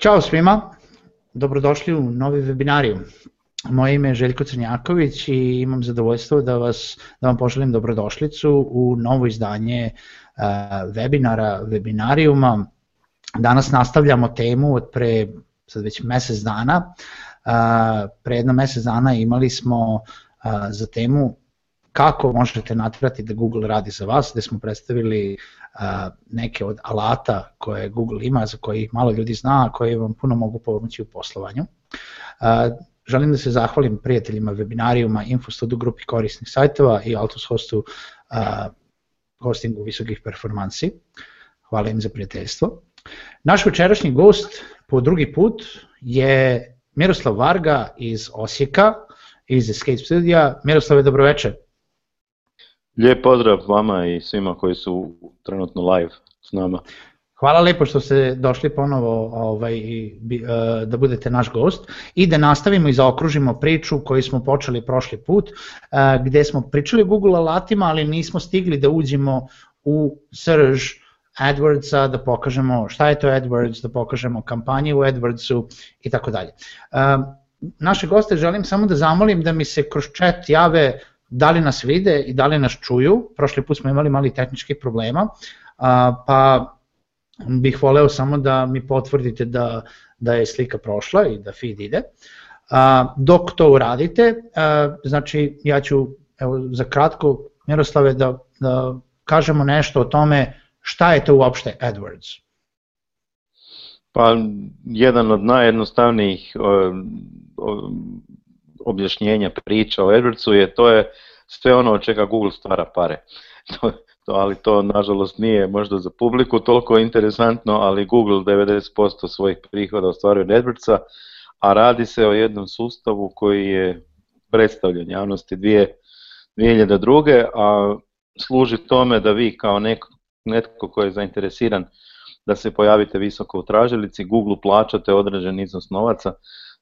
Ćao svima, dobrodošli u novi webinariju. Moje ime je Željko Crnjaković i imam zadovoljstvo da, vas, da vam pošaljem dobrodošlicu u novo izdanje e, webinara, webinarijuma. Danas nastavljamo temu od pre sad već mjesec dana. Uh, pre jedno mesec dana imali smo e, za temu kako možete natrati da Google radi za vas, gde smo predstavili eh, neke od alata koje Google ima, za koje malo ljudi zna, a koje vam puno mogu pomoći u poslovanju. Eh, želim da se zahvalim prijateljima webinarijuma, Infostudu grupi korisnih sajtova i Altus Hostu eh, hostingu visokih performansi. Hvala im za prijateljstvo. Naš večerašnji gost po drugi put je Miroslav Varga iz Osijeka, iz Escape Studija. Miroslave, dobroveče. Lijep pozdrav vama i svima koji su trenutno live s nama. Hvala lijepo što ste došli ponovo ovaj, e, da budete naš gost i da nastavimo i zaokružimo priču koju smo počeli prošli put e, gdje smo pričali o Google alatima ali nismo stigli da uđemo u srž AdWordsa, da pokažemo šta je to AdWords, da pokažemo kampanje u AdWordsu i tako dalje. E, naše goste želim samo da zamolim da mi se kroz chat jave da li nas vide i da li nas čuju. Prošli put smo imali mali tehničkih problema, pa bih voleo samo da mi potvrdite da, da je slika prošla i da feed ide. Dok to uradite, znači ja ću evo, za kratko, Miroslave, da, da kažemo nešto o tome šta je to uopšte AdWords. Pa jedan od najjednostavnijih objašnjenja priča o AdWordsu je to je sve ono od čega Google stvara pare. To, to, ali to nažalost nije možda za publiku toliko interesantno, ali Google 90% svojih prihoda ostvaruje od AdWordsa, a radi se o jednom sustavu koji je predstavljen javnosti dvije, 2002. a služi tome da vi kao neko, netko koji je zainteresiran da se pojavite visoko u tražilici, Google plaćate određen iznos novaca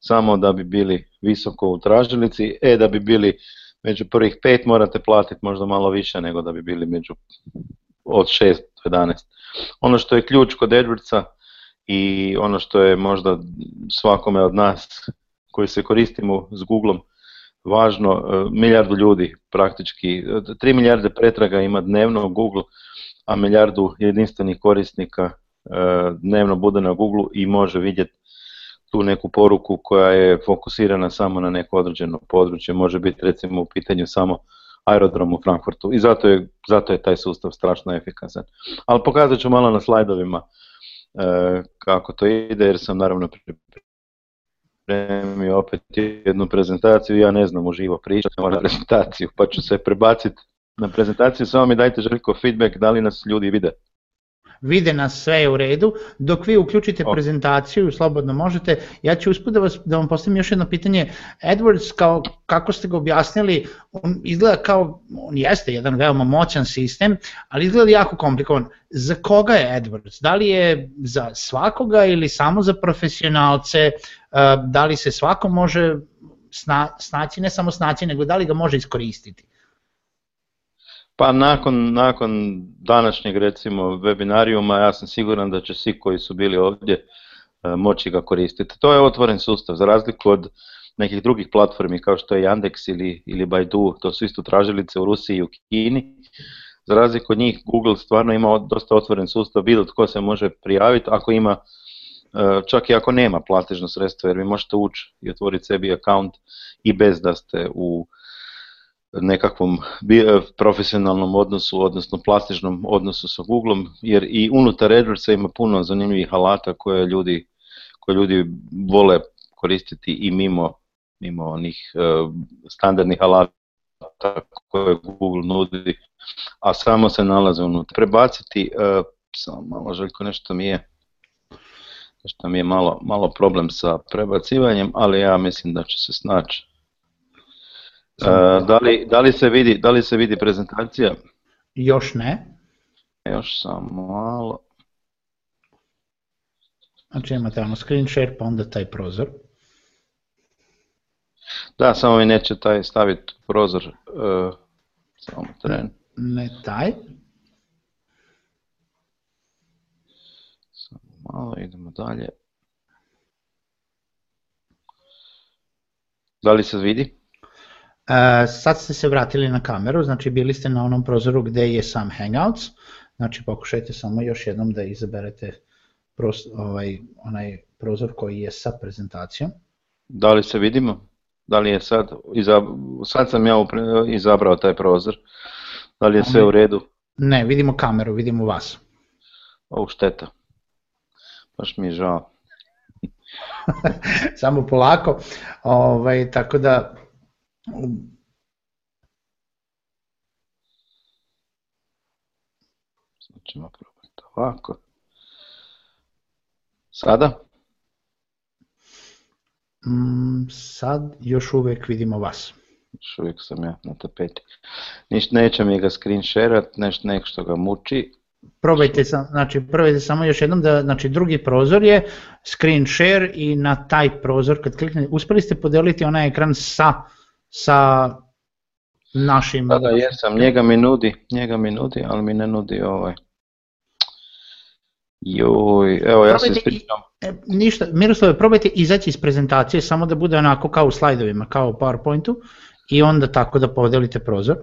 samo da bi bili visoko u tražilici, e da bi bili među prvih pet morate platiti možda malo više nego da bi bili među od 6 do 11. Ono što je ključ kod Edwardsa i ono što je možda svakome od nas koji se koristimo s Googlom važno, e, milijardu ljudi praktički, 3 milijarde pretraga ima dnevno Google, a milijardu jedinstvenih korisnika e, dnevno bude na Google i može vidjeti tu neku poruku koja je fokusirana samo na neko određeno područje, može biti recimo u pitanju samo aerodrom u Frankfurtu i zato je, zato je taj sustav strašno efikasan. Ali pokazat ću malo na slajdovima e, kako to ide jer sam naravno pripremio opet jednu prezentaciju, ja ne znam uživo pričati na prezentaciju pa ću se prebaciti na prezentaciju, samo mi dajte željko feedback da li nas ljudi vide vide nas sve je u redu, dok vi uključite okay. prezentaciju, slobodno možete, ja ću usput da, vas, da vam postavim još jedno pitanje, Edwards kao, kako ste ga objasnili, on izgleda kao, on jeste jedan veoma moćan sistem, ali izgleda jako komplikovan. Za koga je Edwards? Da li je za svakoga ili samo za profesionalce, e, da li se svako može snaći, ne samo snaći, nego da li ga može iskoristiti? Pa nakon, nakon današnjeg recimo webinarijuma ja sam siguran da će svi koji su bili ovdje e, moći ga koristiti. To je otvoren sustav, za razliku od nekih drugih platformi kao što je Yandex ili, ili Baidu, to su isto tražilice u Rusiji i u Kini. Za razliku od njih Google stvarno ima dosta otvoren sustav, bilo tko se može prijaviti ako ima, e, čak i ako nema platežno sredstvo jer vi možete ući i otvoriti sebi account i bez da ste u nekakvom e, profesionalnom odnosu, odnosno plastičnom odnosu sa Googlom, jer i unutar AdWordsa ima puno zanimljivih alata koje ljudi, koje ljudi vole koristiti i mimo, mimo onih e, standardnih alata koje Google nudi, a samo se nalaze unutra. Prebaciti, e, samo malo željko, nešto mi je što mi je malo, malo problem sa prebacivanjem, ali ja mislim da će se snaći. E, da li, da, li se vidi, da li se vidi prezentacija? Još ne. Još samo malo. Znači imate ono screen share pa onda taj prozor. Da, samo mi neće taj staviti prozor. Uh, samo tren. Ne taj. Samo malo, idemo dalje. Da li se vidi? E, sad ste se vratili na kameru, znači bili ste na onom prozoru gdje je sam Hangouts, znači pokušajte samo još jednom da izaberete ovaj, onaj prozor koji je sa prezentacijom. Da li se vidimo? Da li je sad, sad sam ja izabrao taj prozor, da li je sve u redu? Ne, vidimo kameru, vidimo vas. O, šteta, baš mi je žao. samo polako, ovaj, tako da Sad probati ovako. Sada? Mm, sad još uvijek vidimo vas. Još uvijek sam ja na tapeti. Niš, neće mi ga screen share nešto ga muči. Probajte, znači, probajte samo još jednom, da, znači drugi prozor je screen share i na taj prozor kad kliknete, uspjeli ste podijeliti onaj ekran sa sa našim... Da, pa da, jesam, njega mi nudi, njega mi nudi, ali mi ne nudi ovaj. Joj, evo ja probajte, se ispričam. E, ništa, Miroslave, probajte izaći iz prezentacije, samo da bude onako kao u slajdovima, kao u PowerPointu i onda tako da podelite prozor.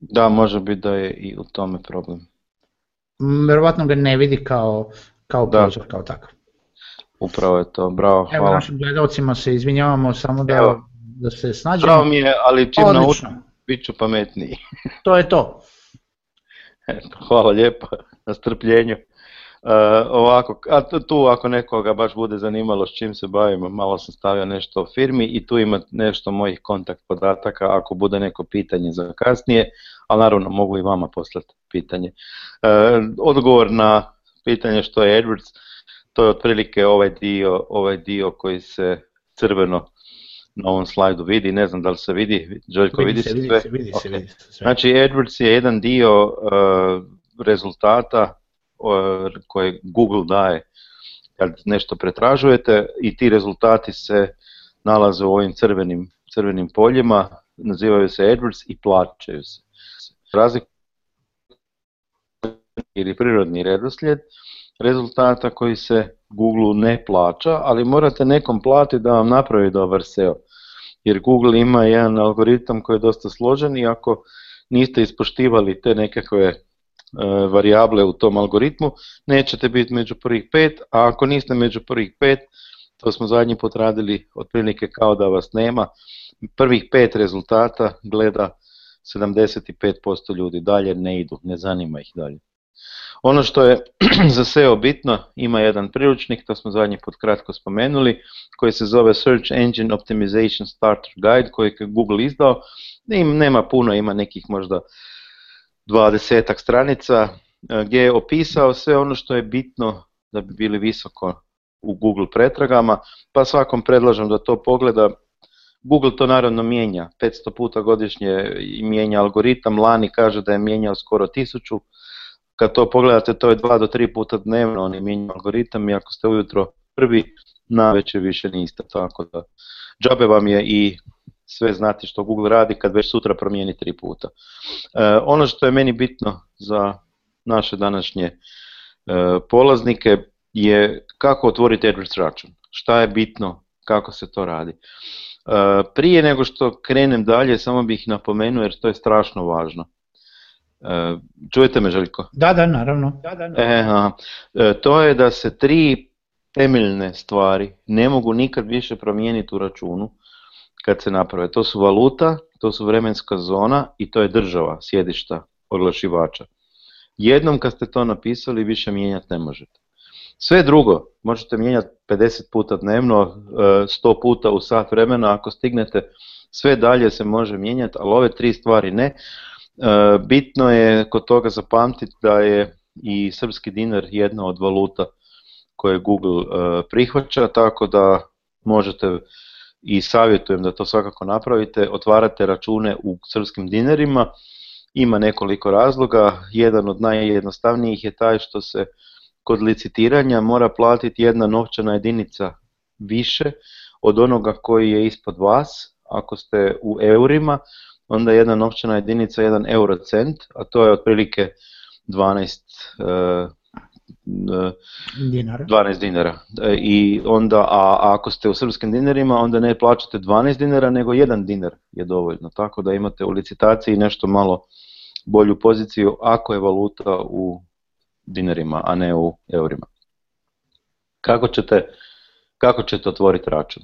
Da, može biti da je i u tome problem. Mm, Vjerovatno ga ne vidi kao, kao prozor, kao takav. Upravo je to, bravo, hvala. Evo našim gledalcima se izvinjavamo samo da, da se snađemo. Bravo mi je, ali čim naučim bit ću pametniji. to je to. Eto, hvala lijepo, na strpljenju. E, ovako, a tu ako nekoga baš bude zanimalo s čim se bavim, malo sam stavio nešto o firmi i tu ima nešto mojih kontakt podataka ako bude neko pitanje za kasnije, ali naravno mogu i vama poslati pitanje. Uh, odgovor na pitanje što je AdWords, to je otprilike ovaj dio, ovaj dio koji se crveno na ovom slajdu vidi, ne znam da li se vidi, Željko vidi, se, sve? vidi se, vidi se Znači AdWords je jedan dio e, rezultata uh, koje Google daje kad nešto pretražujete i ti rezultati se nalaze u ovim crvenim, crvenim poljima, nazivaju se AdWords i plaćaju se. Razlik ili prirodni redoslijed rezultata koji se Google ne plaća, ali morate nekom platiti da vam napravi dobar SEO. Jer Google ima jedan algoritam koji je dosta složen i ako niste ispoštivali te nekakve e, varijable u tom algoritmu, nećete biti među prvih pet, a ako niste među prvih pet, to smo zadnji put radili otprilike kao da vas nema, prvih pet rezultata gleda 75% ljudi, dalje ne idu, ne zanima ih dalje. Ono što je za SEO bitno, ima jedan priručnik, to smo zadnji put kratko spomenuli, koji se zove Search Engine Optimization Starter Guide, koji je Google izdao. Im nema puno, ima nekih možda desetak stranica, e, gdje je opisao sve ono što je bitno da bi bili visoko u Google pretragama, pa svakom predlažem da to pogleda. Google to naravno mijenja, 500 puta godišnje mijenja algoritam, Lani kaže da je mijenjao skoro 1000, kad to pogledate to je dva do tri puta dnevno, oni mijenjaju algoritam i ako ste ujutro prvi, na večer više niste, tako da džabe vam je i sve znati što Google radi kad već sutra promijeni tri puta. E, ono što je meni bitno za naše današnje e, polaznike je kako otvoriti AdWords račun, šta je bitno, kako se to radi. E, prije nego što krenem dalje, samo bih napomenuo jer to je strašno važno. E, čujete me Željko? Da, da, naravno. Da, da, e, e, to je da se tri temeljne stvari ne mogu nikad više promijeniti u računu kad se naprave. To su valuta, to su vremenska zona i to je država, sjedišta oglašivača. Jednom kad ste to napisali više mijenjati ne možete. Sve drugo možete mijenjati 50 puta dnevno, 100 puta u sat vremena ako stignete, sve dalje se može mijenjati, ali ove tri stvari ne. E, bitno je kod toga zapamtiti da je i srpski dinar jedna od valuta koje Google e, prihvaća, tako da možete i savjetujem da to svakako napravite, otvarate račune u srpskim dinarima, ima nekoliko razloga, jedan od najjednostavnijih je taj što se kod licitiranja mora platiti jedna novčana jedinica više od onoga koji je ispod vas, ako ste u eurima, onda jedna novčana jedinica, jedan eurocent, a to je otprilike 12 eh, dinara. 12 dinara. E, I onda, a, ako ste u srpskim dinarima, onda ne plaćate 12 dinara, nego jedan dinar je dovoljno. Tako da imate u licitaciji nešto malo bolju poziciju ako je valuta u dinarima, a ne u eurima. Kako ćete, kako ćete otvoriti račun?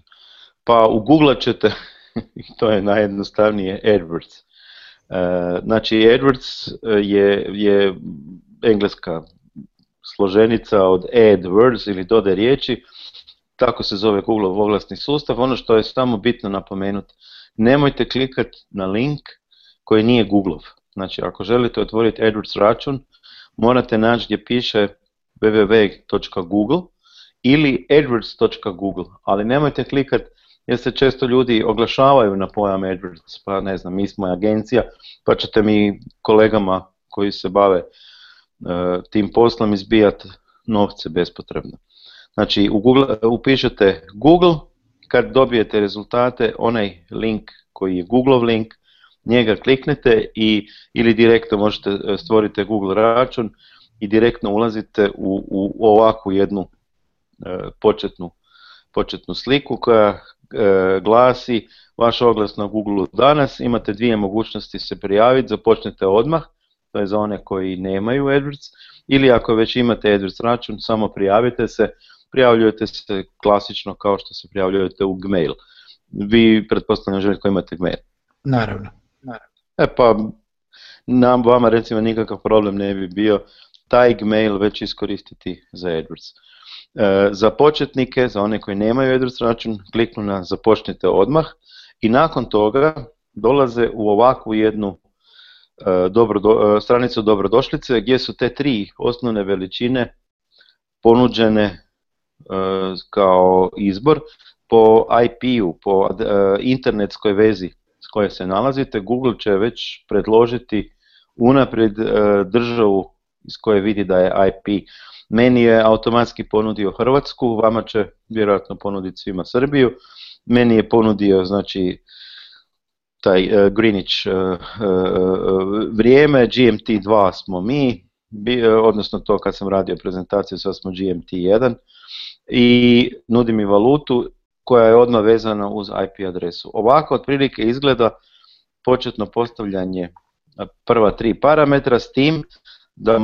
Pa u uguglat ćete to je najjednostavnije AdWords. E, znači AdWords e, je, je engleska složenica od AdWords ili dode riječi, tako se zove Google oglasni sustav. Ono što je samo bitno napomenuti, nemojte klikati na link koji nije Google. Znači ako želite otvoriti AdWords račun, morate naći gdje piše www.google ili adwords.google, ali nemojte klikati jer se često ljudi oglašavaju na pojam AdWords, pa ne znam, mi smo agencija, pa ćete mi kolegama koji se bave e, tim poslom izbijati novce bespotrebno. Znači, u Google, upišete Google, kad dobijete rezultate, onaj link koji je Google link, njega kliknete i, ili direktno možete e, stvorite Google račun i direktno ulazite u, u ovakvu jednu e, početnu, početnu sliku koja E, glasi vaš oglas na Google danas, imate dvije mogućnosti se prijaviti, započnete odmah, to je za one koji nemaju AdWords, ili ako već imate AdWords račun, samo prijavite se, prijavljujete se klasično kao što se prijavljujete u Gmail. Vi, pretpostavljam, koji imate Gmail. Naravno. Naravno. E pa, nam, vama recimo nikakav problem ne bi bio taj Gmail već iskoristiti za AdWords. E, za početnike, za one koji nemaju AdWords račun, kliknu na započnite odmah i nakon toga dolaze u ovakvu jednu e, dobro, e, stranicu dobrodošlice gdje su te tri osnovne veličine ponuđene kao izbor po IP-u, po internetskoj vezi s koje se nalazite. Google će već predložiti unaprijed državu iz koje vidi da je IP meni je automatski ponudio Hrvatsku, vama će vjerojatno ponuditi svima Srbiju, meni je ponudio znači taj uh, Greenwich e, e, vrijeme, GMT2 smo mi, odnosno to kad sam radio prezentaciju, sad smo GMT1 i nudi mi valutu koja je odmah vezana uz IP adresu. Ovako otprilike izgleda početno postavljanje prva tri parametra s tim da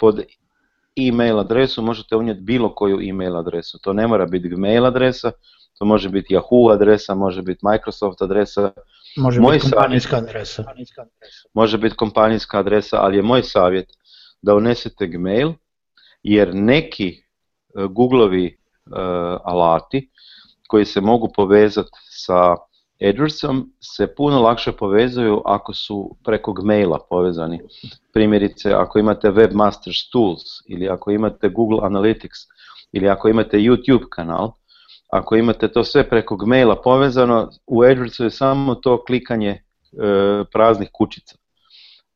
pod e-mail adresu, možete unijeti bilo koju e-mail adresu. To ne mora biti Gmail adresa, to može biti Yahoo adresa, može biti Microsoft adresa. Može moj biti kompanijska adresa. Može biti kompanijska adresa, ali je moj savjet da unesete Gmail, jer neki e, Googleovi e, alati koji se mogu povezati sa AdWordsom se puno lakše povezuju ako su preko gmaila povezani. Primjerice, ako imate Webmasters Tools ili ako imate Google Analytics ili ako imate YouTube kanal, ako imate to sve preko gmaila povezano, u AdWordsu je samo to klikanje e, praznih kućica.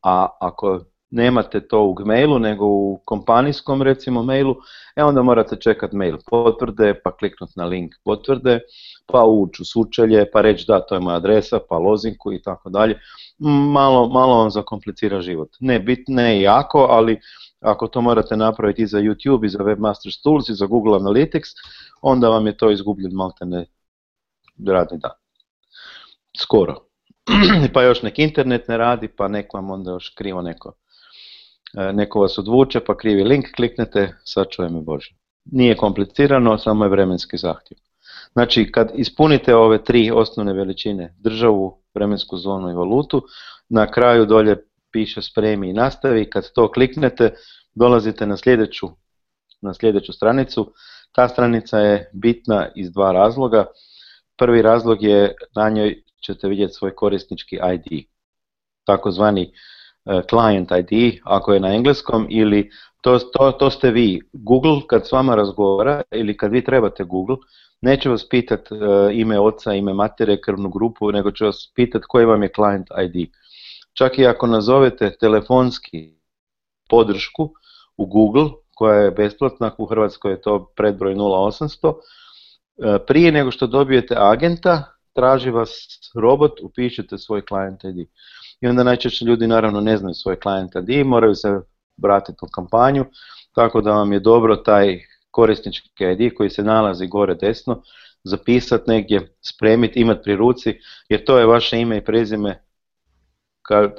A ako nemate to u Gmailu, nego u kompanijskom recimo mailu, e onda morate čekati mail potvrde, pa kliknuti na link potvrde, pa ući u sučelje, pa reći da to je moja adresa, pa lozinku i tako dalje. Malo, malo vam zakomplicira život. Ne bit ne jako, ali ako to morate napraviti i za YouTube, i za webmaster Tools, i za Google Analytics, onda vam je to izgubljen maltene radni dan. Skoro. pa još nek internet ne radi, pa nek vam onda još krivo neko E, neko vas odvuče pa krivi link kliknete, sačuvaj me Bože. Nije komplicirano, samo je vremenski zahtjev. Znači, kad ispunite ove tri osnovne veličine, državu, vremensku zonu i valutu, na kraju dolje piše spremi i nastavi, kad to kliknete, dolazite na sljedeću, na sljedeću stranicu. Ta stranica je bitna iz dva razloga. Prvi razlog je, na njoj ćete vidjeti svoj korisnički ID, takozvani E, client ID ako je na engleskom ili to, to, to ste vi. Google kad s vama razgovara ili kad vi trebate Google, neće vas pitat e, ime oca, ime matere, krvnu grupu, nego će vas pitat koji vam je client ID. Čak i ako nazovete telefonski podršku u Google, koja je besplatna, u Hrvatskoj je to predbroj 0800, e, prije nego što dobijete agenta, traži vas robot, upišete svoj client ID i onda najčešće ljudi naravno ne znaju svoje klijenta di, moraju se vratiti u kampanju, tako da vam je dobro taj korisnički ID koji se nalazi gore desno, zapisati negdje, spremiti, imati pri ruci, jer to je vaše ime i prezime kad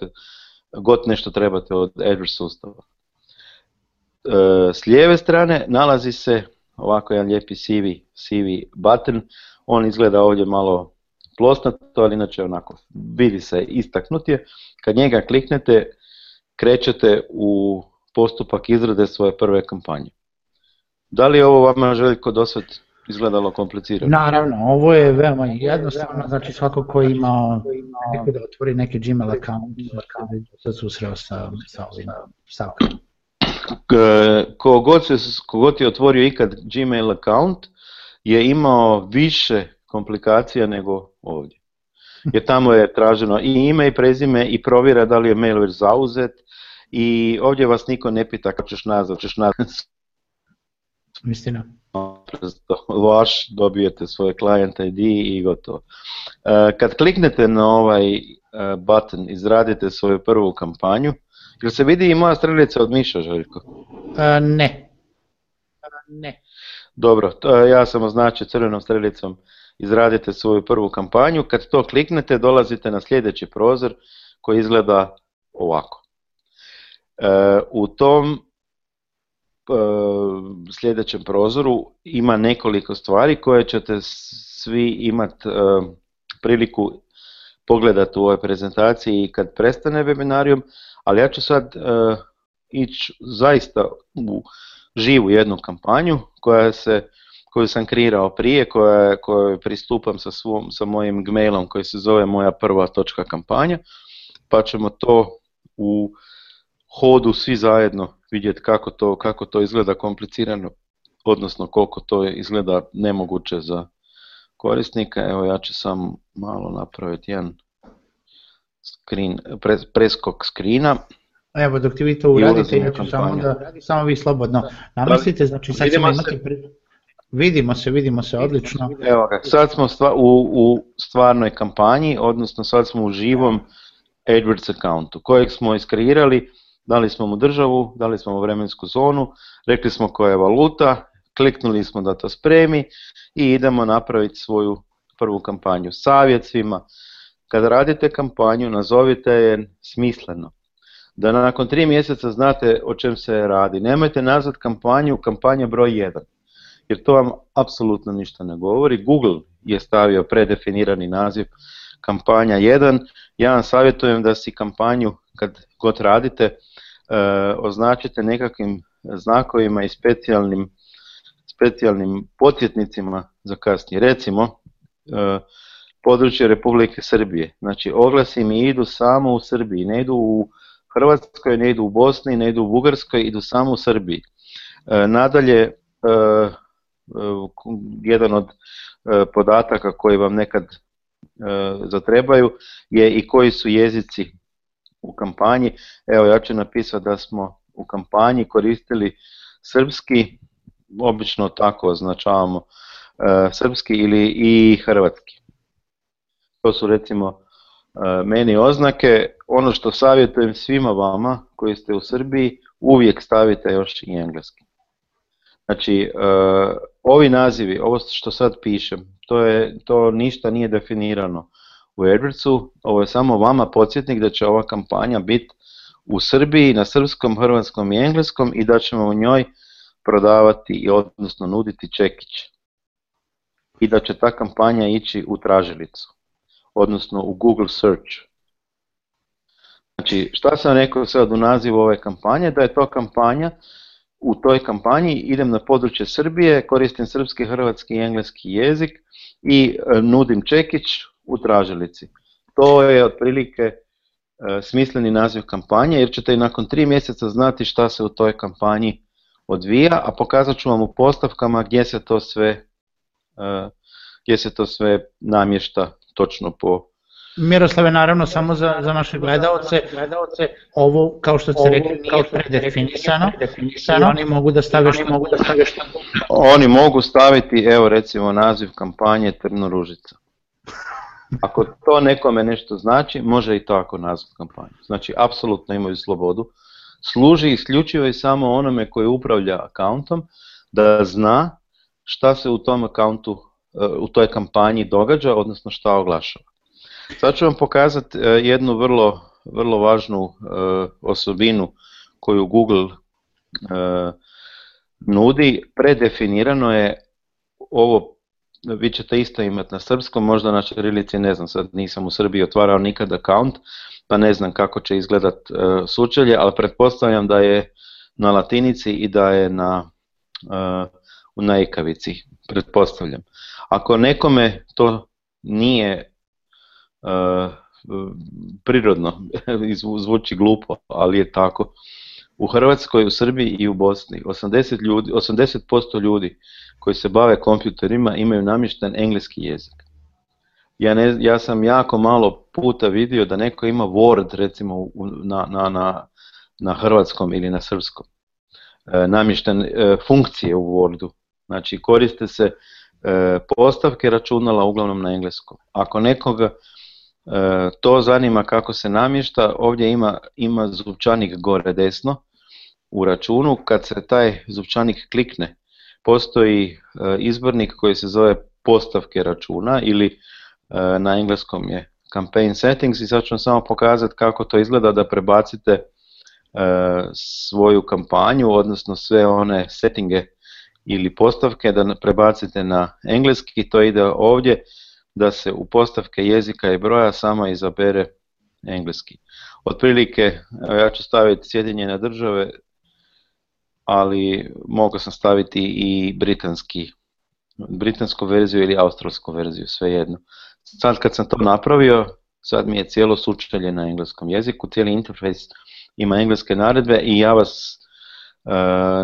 god nešto trebate od Azure sustava. E, s lijeve strane nalazi se ovako jedan lijepi sivi, sivi button, on izgleda ovdje malo plosnato, ali inače onako vidi se istaknut je. Kad njega kliknete, krećete u postupak izrade svoje prve kampanje. Da li je ovo vama Željko dosad izgledalo komplicirano? Naravno, ovo je veoma jednostavno, znači svako ko ima neko da otvori neki Gmail account, znači se susreo sa, sa ovim Kogod, se, je otvorio ikad Gmail account, je imao više komplikacija nego ovdje. Jer tamo je traženo i ime i prezime i provjera da li je mail već zauzet i ovdje vas niko ne pita kako ćeš nazvat, ćeš nazvat. Istina. Vaš, dobijete svoje client ID i gotovo. E, kad kliknete na ovaj e, button, izradite svoju prvu kampanju, Jel se vidi i moja strelica od Miša, Željko? ne. ne. Dobro, to, ja sam označio crvenom strelicom izradite svoju prvu kampanju. Kad to kliknete dolazite na sljedeći prozor koji izgleda ovako. E, u tom e, sljedećem prozoru ima nekoliko stvari koje ćete svi imati e, priliku pogledati u ovoj prezentaciji i kad prestane webinarijom, ali ja ću sad ići zaista u živu jednu kampanju koja se koju sam kreirao prije, koja, koju pristupam sa, svom, sa mojim gmailom koji se zove moja prva točka kampanja, pa ćemo to u hodu svi zajedno vidjeti kako to, kako to izgleda komplicirano, odnosno koliko to izgleda nemoguće za korisnika. Evo ja ću sam malo napraviti jedan screen, preskok skrina. Evo dok ti vi to uradite, samo da, samo vi slobodno namislite, znači sad ćemo imati... Vidimo se, vidimo se, odlično. Evo ga, sad smo u, u stvarnoj kampanji, odnosno sad smo u živom AdWords accountu, kojeg smo iskreirali, dali smo mu državu, dali smo mu vremensku zonu, rekli smo koja je valuta, kliknuli smo da to spremi i idemo napraviti svoju prvu kampanju. Savjet svima, kad radite kampanju, nazovite je smisleno. Da nakon tri mjeseca znate o čem se radi. Nemojte nazvati kampanju kampanja broj 1 jer to vam apsolutno ništa ne govori. Google je stavio predefinirani naziv kampanja 1. Ja vam savjetujem da si kampanju kad god radite e, označite nekakvim znakovima i specijalnim, specijalnim za kasnije. Recimo, e, područje Republike Srbije. Znači, oglasi mi idu samo u Srbiji, ne idu u Hrvatskoj, ne idu u Bosni, ne idu u Bugarskoj, idu samo u Srbiji. E, nadalje, E, jedan od e, podataka koji vam nekad e, zatrebaju je i koji su jezici u kampanji. Evo ja ću napisati da smo u kampanji koristili srpski, obično tako označavamo srpski ili i hrvatski. To su recimo meni oznake. Ono što savjetujem svima vama koji ste u Srbiji, uvijek stavite još i engleski. Znači, e, ovi nazivi, ovo što sad pišem, to, je, to ništa nije definirano u AdWordsu, ovo je samo vama podsjetnik da će ova kampanja biti u Srbiji na srpskom, hrvatskom i engleskom i da ćemo u njoj prodavati i odnosno nuditi čekić. I da će ta kampanja ići u tražilicu, odnosno u Google search. Znači, šta sam rekao sad u nazivu ove kampanje? Da je to kampanja u toj kampanji idem na područje Srbije, koristim srpski, hrvatski i engleski jezik i e, nudim čekić u tražilici. To je otprilike e, smisleni naziv kampanje jer ćete i nakon tri mjeseca znati šta se u toj kampanji odvija, a pokazat ću vam u postavkama gdje se to sve, e, gdje se to sve namješta točno po Miroslave, naravno, samo za, za naše gledalce, ovo, kao što ste rekli, nije predefinisano, oni mogu da stave što mogu da stave Oni mogu staviti, evo recimo, naziv kampanje Trno ružica. Ako to nekome nešto znači, može i to ako naziv kampanje. Znači, apsolutno imaju slobodu. Služi isključivo i samo onome koji upravlja akauntom da zna šta se u tom akauntu, e, u toj kampanji događa, odnosno šta oglašava. Sad ću vam pokazati e, jednu vrlo, vrlo važnu e, osobinu koju Google e, nudi. Predefinirano je ovo, vi ćete isto imati na srpskom, možda na čerilici, ne znam, sad nisam u Srbiji otvarao nikad account, pa ne znam kako će izgledat sučelje, ali pretpostavljam da je na latinici i da je na, u najkavici. pretpostavljam. Ako nekome to nije E, prirodno, zvuči glupo, ali je tako. U Hrvatskoj, u Srbiji i u Bosni 80%, ljudi, 80 ljudi koji se bave kompjuterima imaju namješten engleski jezik. Ja, ne, ja sam jako malo puta vidio da neko ima Word recimo na, na, na, na hrvatskom ili na srpskom. E, namješten e, funkcije u Wordu. Znači koriste se e, postavke računala uglavnom na engleskom. Ako nekoga E, to zanima kako se namješta, ovdje ima, ima zupčanik gore desno u računu, kad se taj zupčanik klikne postoji e, izbornik koji se zove postavke računa ili e, na engleskom je campaign settings i sad ću vam samo pokazati kako to izgleda da prebacite svoju kampanju, odnosno sve one settinge ili postavke da prebacite na engleski, to ide ovdje da se u postavke jezika i broja sama izabere engleski. Otprilike, ja ću staviti Sjedinjene države, ali mogu sam staviti i britanski, britansku verziju ili australsku verziju, svejedno. Sad kad sam to napravio, sad mi je cijelo sučelje na engleskom jeziku, cijeli interfejs ima engleske naredbe i ja vas e,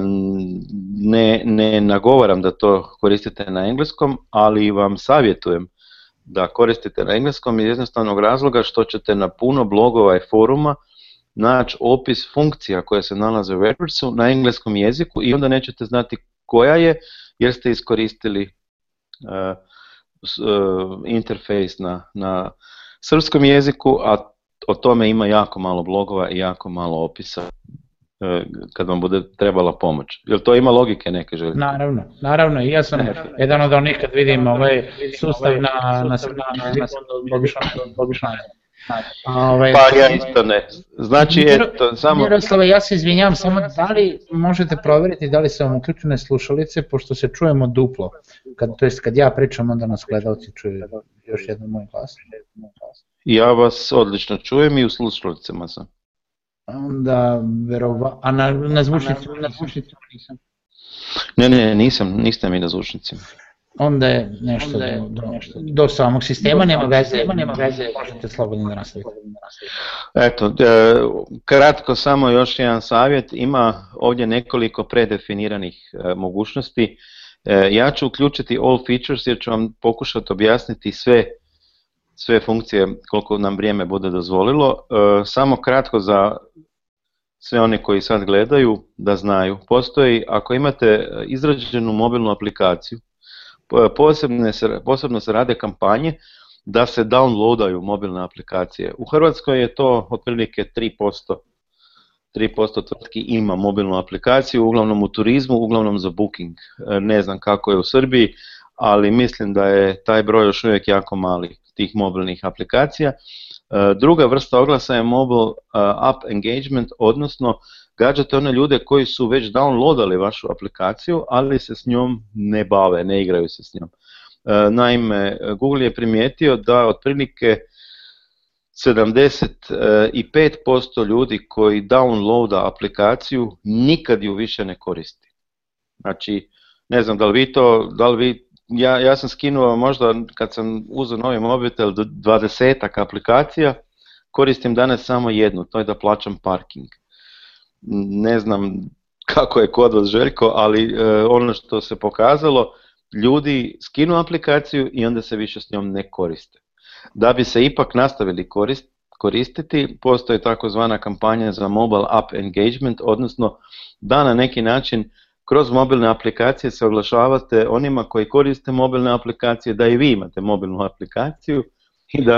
ne, ne nagovaram da to koristite na engleskom, ali vam savjetujem da koristite na engleskom iz jednostavnog razloga što ćete na puno blogova i foruma naći opis funkcija koje se nalaze u WordPressu na engleskom jeziku i onda nećete znati koja je jer ste iskoristili uh, interfejs na, na srpskom jeziku, a o tome ima jako malo blogova i jako malo opisa. E, kad vam bude trebala pomoć. Jel to ima logike neke želite? Naravno, naravno i ja sam jedan od onih kad vidim ovaj sustav na na ovaj, pa ja isto ne. Znači, eto, samo... Miroslava, ja se izvinjam, samo da li možete provjeriti da li su vam uključene slušalice, pošto se čujemo duplo. Kad, to jest kad ja pričam, onda nas gledalci čuju još jednom moj glas. Ja vas odlično čujem i u slušalicama sam onda verova, a na, na zvučnicu, na zvučnicu nisam. Ne, ne, nisam, niste mi na zvučnici. Onda je nešto, onda do, nešto do samog sistema, do nema veze, nema, nema veze, možete slobodno da Eto, e, kratko samo još jedan savjet, ima ovdje nekoliko predefiniranih e, mogućnosti. E, ja ću uključiti all features jer ću vam pokušati objasniti sve sve funkcije koliko nam vrijeme bude dozvolilo. E, samo kratko za sve one koji sad gledaju da znaju. Postoji, ako imate izrađenu mobilnu aplikaciju, posebne posebno se rade kampanje da se downloadaju mobilne aplikacije. U Hrvatskoj je to otprilike 3%. 3% tvrtki ima mobilnu aplikaciju, uglavnom u turizmu, uglavnom za booking. E, ne znam kako je u Srbiji, ali mislim da je taj broj još uvijek jako mali tih mobilnih aplikacija. E, druga vrsta oglasa je mobile e, app engagement, odnosno gađate one ljude koji su već downloadali vašu aplikaciju, ali se s njom ne bave, ne igraju se s njom. E, naime, Google je primijetio da otprilike 75% ljudi koji downloada aplikaciju nikad ju više ne koristi. Znači, ne znam da li vi to, da li vi ja, ja sam skinuo možda kad sam uzeo novi mobitel do 20 aplikacija, koristim danas samo jednu, to je da plaćam parking. Ne znam kako je kod vas Željko, ali e, ono što se pokazalo, ljudi skinu aplikaciju i onda se više s njom ne koriste. Da bi se ipak nastavili koristiti, postoji takozvana kampanja za mobile app engagement, odnosno da na neki način kroz mobilne aplikacije se oglašavate onima koji koriste mobilne aplikacije da i vi imate mobilnu aplikaciju i da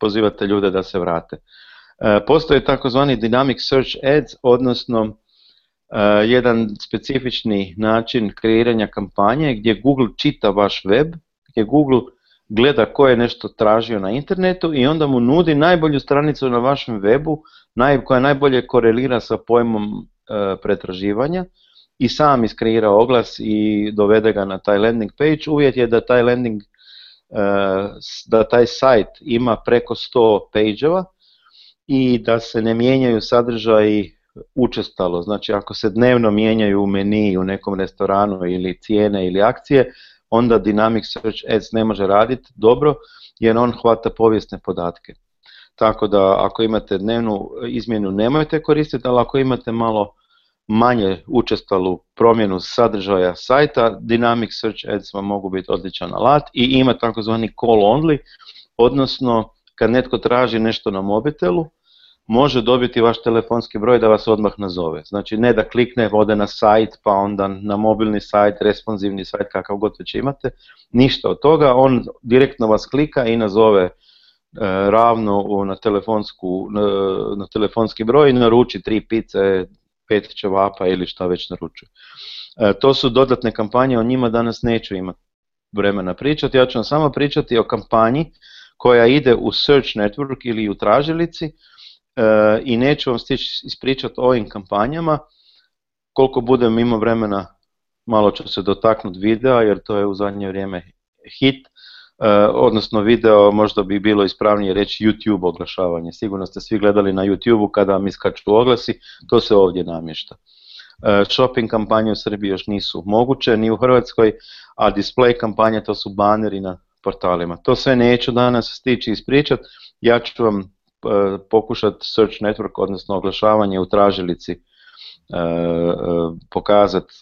pozivate ljude da se vrate. E, Postoje takozvani dynamic search ads, odnosno e, jedan specifični način kreiranja kampanje gdje Google čita vaš web, gdje Google gleda ko je nešto tražio na internetu i onda mu nudi najbolju stranicu na vašem webu koja najbolje korelira sa pojmom e, pretraživanja i sam iskreira oglas i dovede ga na taj landing page. Uvjet je da taj landing e, da taj sajt ima preko 100 pageova i da se ne mijenjaju sadržaji učestalo. Znači ako se dnevno mijenjaju meni u nekom restoranu ili cijene ili akcije, onda Dynamic Search Ads ne može raditi dobro jer on hvata povijesne podatke. Tako da ako imate dnevnu izmjenu nemojte koristiti, ali ako imate malo manje učestalu promjenu sadržaja sajta, Dynamic Search Ads vam mogu biti odličan alat i ima takozvani call only, odnosno kad netko traži nešto na mobitelu, može dobiti vaš telefonski broj da vas odmah nazove. Znači ne da klikne, vode na sajt, pa onda na mobilni sajt, responsivni sajt, kakav god već imate, ništa od toga, on direktno vas klika i nazove e, ravno na, telefonsku, na, telefonski broj, i naruči tri pice, pet ćevapa ili šta već naručuje. E, to su dodatne kampanje, o njima danas neću imati vremena pričati, ja ću vam samo pričati o kampanji koja ide u search network ili u tražilici e, i neću vam stići ispričati o ovim kampanjama, koliko budem imao vremena malo ću se dotaknuti videa jer to je u zadnje vrijeme hit, E, odnosno video, možda bi bilo ispravnije reći YouTube oglašavanje. Sigurno ste svi gledali na youtube kada vam iskaču oglasi, to se ovdje namješta. E, shopping kampanje u Srbiji još nisu moguće, ni u Hrvatskoj, a display kampanje to su baneri na portalima. To sve neću danas stići ispričat, ja ću vam e, pokušati search network, odnosno oglašavanje u tražilici pokazati,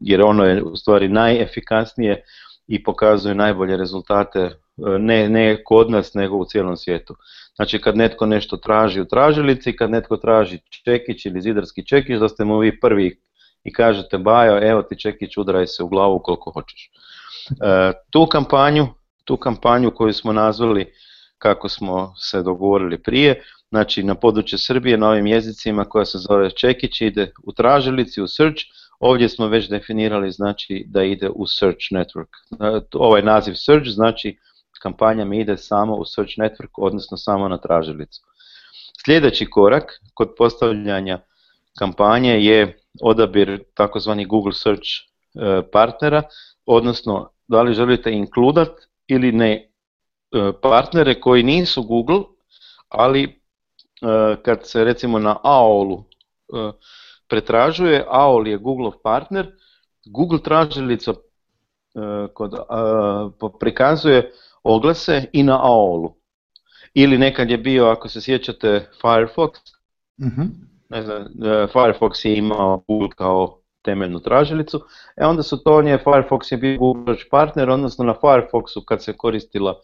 jer ono je u stvari najefikasnije i pokazuju najbolje rezultate e, ne, ne kod nas nego u cijelom svijetu. Znači kad netko nešto traži u tražilici, kad netko traži čekić ili zidarski čekić, da ste mu vi prvi i kažete bajo, evo ti čekić, udraj se u glavu koliko hoćeš. E, tu kampanju, tu kampanju koju smo nazvali kako smo se dogovorili prije, znači na području Srbije na ovim jezicima koja se zove Čekić ide u tražilici, u search, Ovdje smo već definirali znači da ide u search network. E, ovaj naziv search znači kampanja mi ide samo u search network, odnosno samo na tražilicu. Sljedeći korak kod postavljanja kampanje je odabir takozvani Google search e, partnera, odnosno da li želite inkludat ili ne e, partnere koji nisu Google, ali kad se recimo na AOL-u pretražuje, AOL je Google partner, Google tražilica e, kod, e, prikazuje oglase i na AOL-u. Ili nekad je bio, ako se sjećate, Firefox. Mhm. Ne znam, e, Firefox je imao Google kao temeljnu tražilicu. E onda su to nje, Firefox je bio Google partner, odnosno na Firefoxu kad se koristila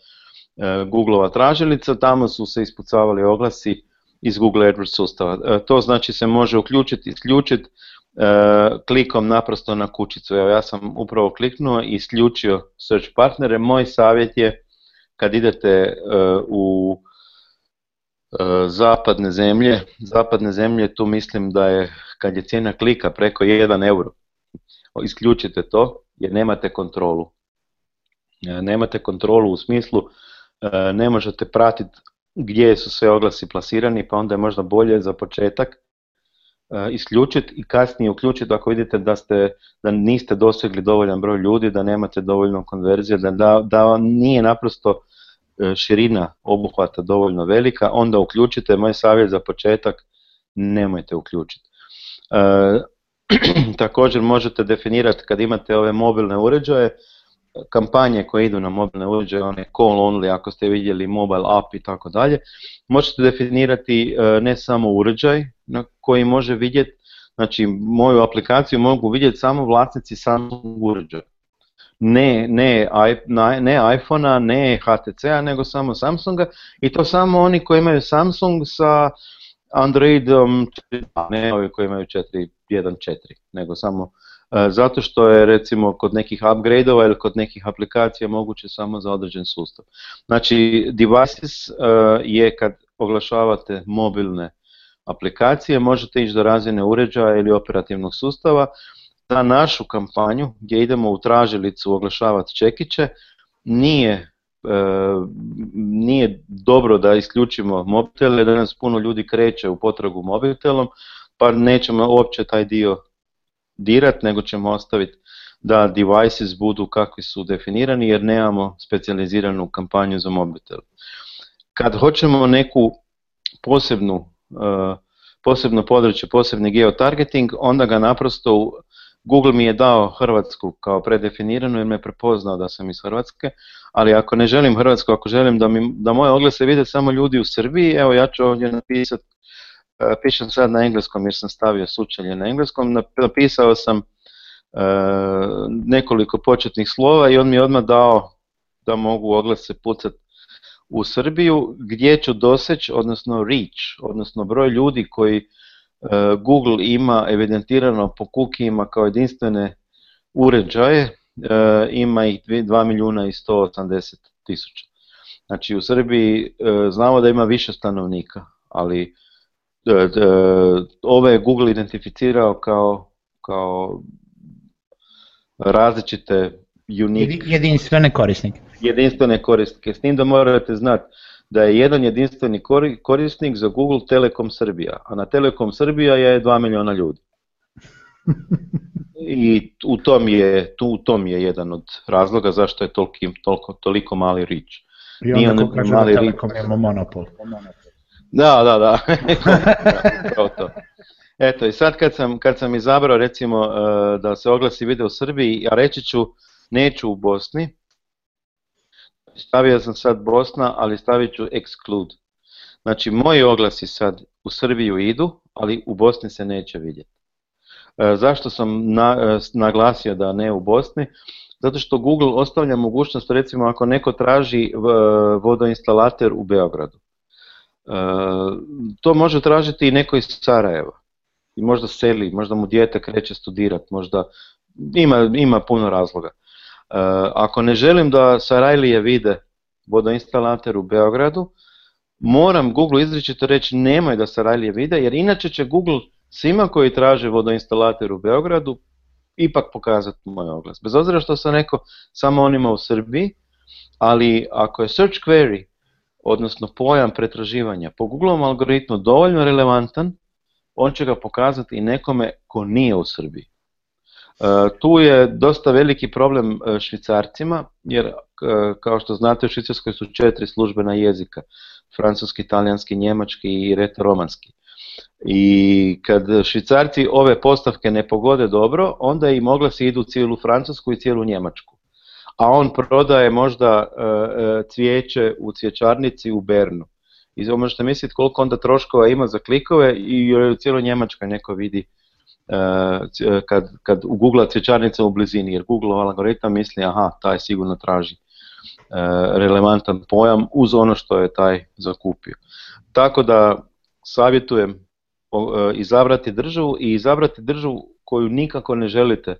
Googleova tražilica, tamo su se ispucavali oglasi iz Google AdWords sustava. E, to znači se može uključiti, isključiti e, klikom naprosto na kućicu. Evo ja sam upravo kliknuo i isključio search partnere. Moj savjet je kad idete e, u zapadne zemlje, zapadne zemlje tu mislim da je kad je cijena klika preko 1 euro, isključite to jer nemate kontrolu. Nemate kontrolu u smislu ne možete pratiti gdje su sve oglasi plasirani, pa onda je možda bolje za početak e, isključiti i kasnije uključiti ako vidite da, ste, da niste dosegli dovoljan broj ljudi, da nemate dovoljno konverzije, da, da, nije naprosto e, širina obuhvata dovoljno velika, onda uključite, moj savjet za početak, nemojte uključiti. E, također možete definirati kad imate ove mobilne uređaje, kampanje koje idu na mobilne uređaje, one call only, ako ste vidjeli mobile app i tako dalje, možete definirati e, ne samo uređaj na koji može vidjeti, znači moju aplikaciju mogu vidjeti samo vlasnici samog uređaja. Ne, ne, ne iphone ne HTC-a, nego samo Samsunga i to samo oni koji imaju Samsung sa Androidom, ne ovi koji imaju 4.1.4, nego samo E, zato što je recimo kod nekih upgradeova ili kod nekih aplikacija moguće samo za određen sustav. Znači devices e, je kad oglašavate mobilne aplikacije, možete ići do razine uređaja ili operativnog sustava. Za našu kampanju gdje idemo u tražilicu oglašavati čekiće, nije e, nije dobro da isključimo mobitele, da nas puno ljudi kreće u potragu mobitelom, pa nećemo uopće taj dio dirati, nego ćemo ostaviti da devices budu kakvi su definirani jer nemamo specijaliziranu kampanju za mobitel. Kad hoćemo neku posebnu, eh, posebno područje, posebni geotargeting, onda ga naprosto Google mi je dao Hrvatsku kao predefiniranu jer me prepoznao da sam iz Hrvatske, ali ako ne želim Hrvatsku, ako želim da, mi, da moje oglase vide samo ljudi u Srbiji, evo ja ću ovdje napisati E, pišem sad na engleskom jer sam stavio sučelje na engleskom, napisao sam e, nekoliko početnih slova i on mi je odmah dao da mogu oglase pucat u Srbiju gdje ću doseći, odnosno reach, odnosno broj ljudi koji e, Google ima evidentirano po kukijima kao jedinstvene uređaje, ima ih 2 milijuna i 180 tisuća. Znači u Srbiji znamo da ima više stanovnika, ali E, e, ove je Google identificirao kao, kao različite unique, jedinstvene korisnike. Jedinstvene korisnike, s tim da morate znati da je jedan jedinstveni korisnik za Google Telekom Srbija, a na Telekom Srbija je 2 milijuna ljudi. I u tom je, tu, u tom je jedan od razloga zašto je toliko, toliko, mali rič. I onda ko Telekom monopol. Da, da, da. Kao to. Eto i sad kad sam, kad sam izabrao recimo e, da se oglasi video u Srbiji, ja reći ću neću u Bosni, stavio sam sad Bosna, ali stavit ću exclude. Znači moji oglasi sad u Srbiju idu, ali u Bosni se neće vidjeti. E, zašto sam e, naglasio da ne u Bosni? Zato što Google ostavlja mogućnost, recimo ako neko traži vodoinstalater u Beogradu, E, to može tražiti i neko iz Sarajeva. I možda seli, možda mu dijete kreće studirati, možda ima, ima puno razloga. E, ako ne želim da Sarajlije vide vodoinstalater u Beogradu, moram Google izričito reći nemoj da Sarajlije vide, jer inače će Google svima koji traže vodoinstalater u Beogradu ipak pokazati moj oglas. Bez obzira što sam rekao samo onima u Srbiji, ali ako je search query odnosno pojam pretraživanja po google algoritmu dovoljno relevantan, on će ga pokazati i nekome ko nije u Srbiji. E, tu je dosta veliki problem e, švicarcima, jer e, kao što znate u Švicarskoj su četiri službena jezika, francuski, italijanski, njemački i retoromanski. I kad švicarci ove postavke ne pogode dobro, onda i mogla se idu cijelu Francusku i cijelu Njemačku a on prodaje možda e, e, cvijeće u cvjećarnici u Bernu. I možete ono misliti koliko onda troškova ima za klikove i u cijeloj Njemačkoj neko vidi e, kad, kad ugugla cvjećarnica u blizini, jer Google algoritam misli aha, taj sigurno traži relevantan pojam uz ono što je taj zakupio. Tako da savjetujem izabrati državu i izabrati državu koju nikako ne želite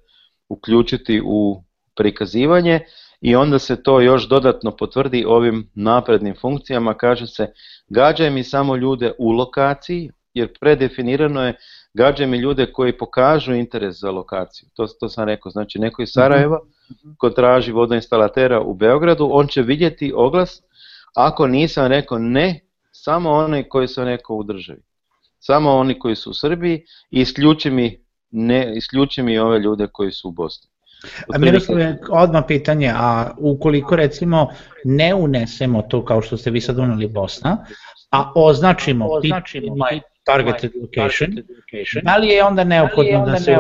uključiti u prikazivanje i onda se to još dodatno potvrdi ovim naprednim funkcijama, kaže se gađaj mi samo ljude u lokaciji, jer predefinirano je gađaj mi ljude koji pokažu interes za lokaciju. To, to sam rekao, znači neko iz Sarajeva mhm. Mhm. ko traži vodoinstalatera u Beogradu, on će vidjeti oglas, ako nisam rekao ne, samo onaj koji sam rekao u državi. Samo oni koji su u Srbiji i isključi mi, ne, isključi mi ove ljude koji su u Bosni. A je odmah pitanje, a ukoliko recimo ne unesemo to kao što ste vi sad uneli Bosna, a označimo, targeted location, da li je onda neophodno, da, se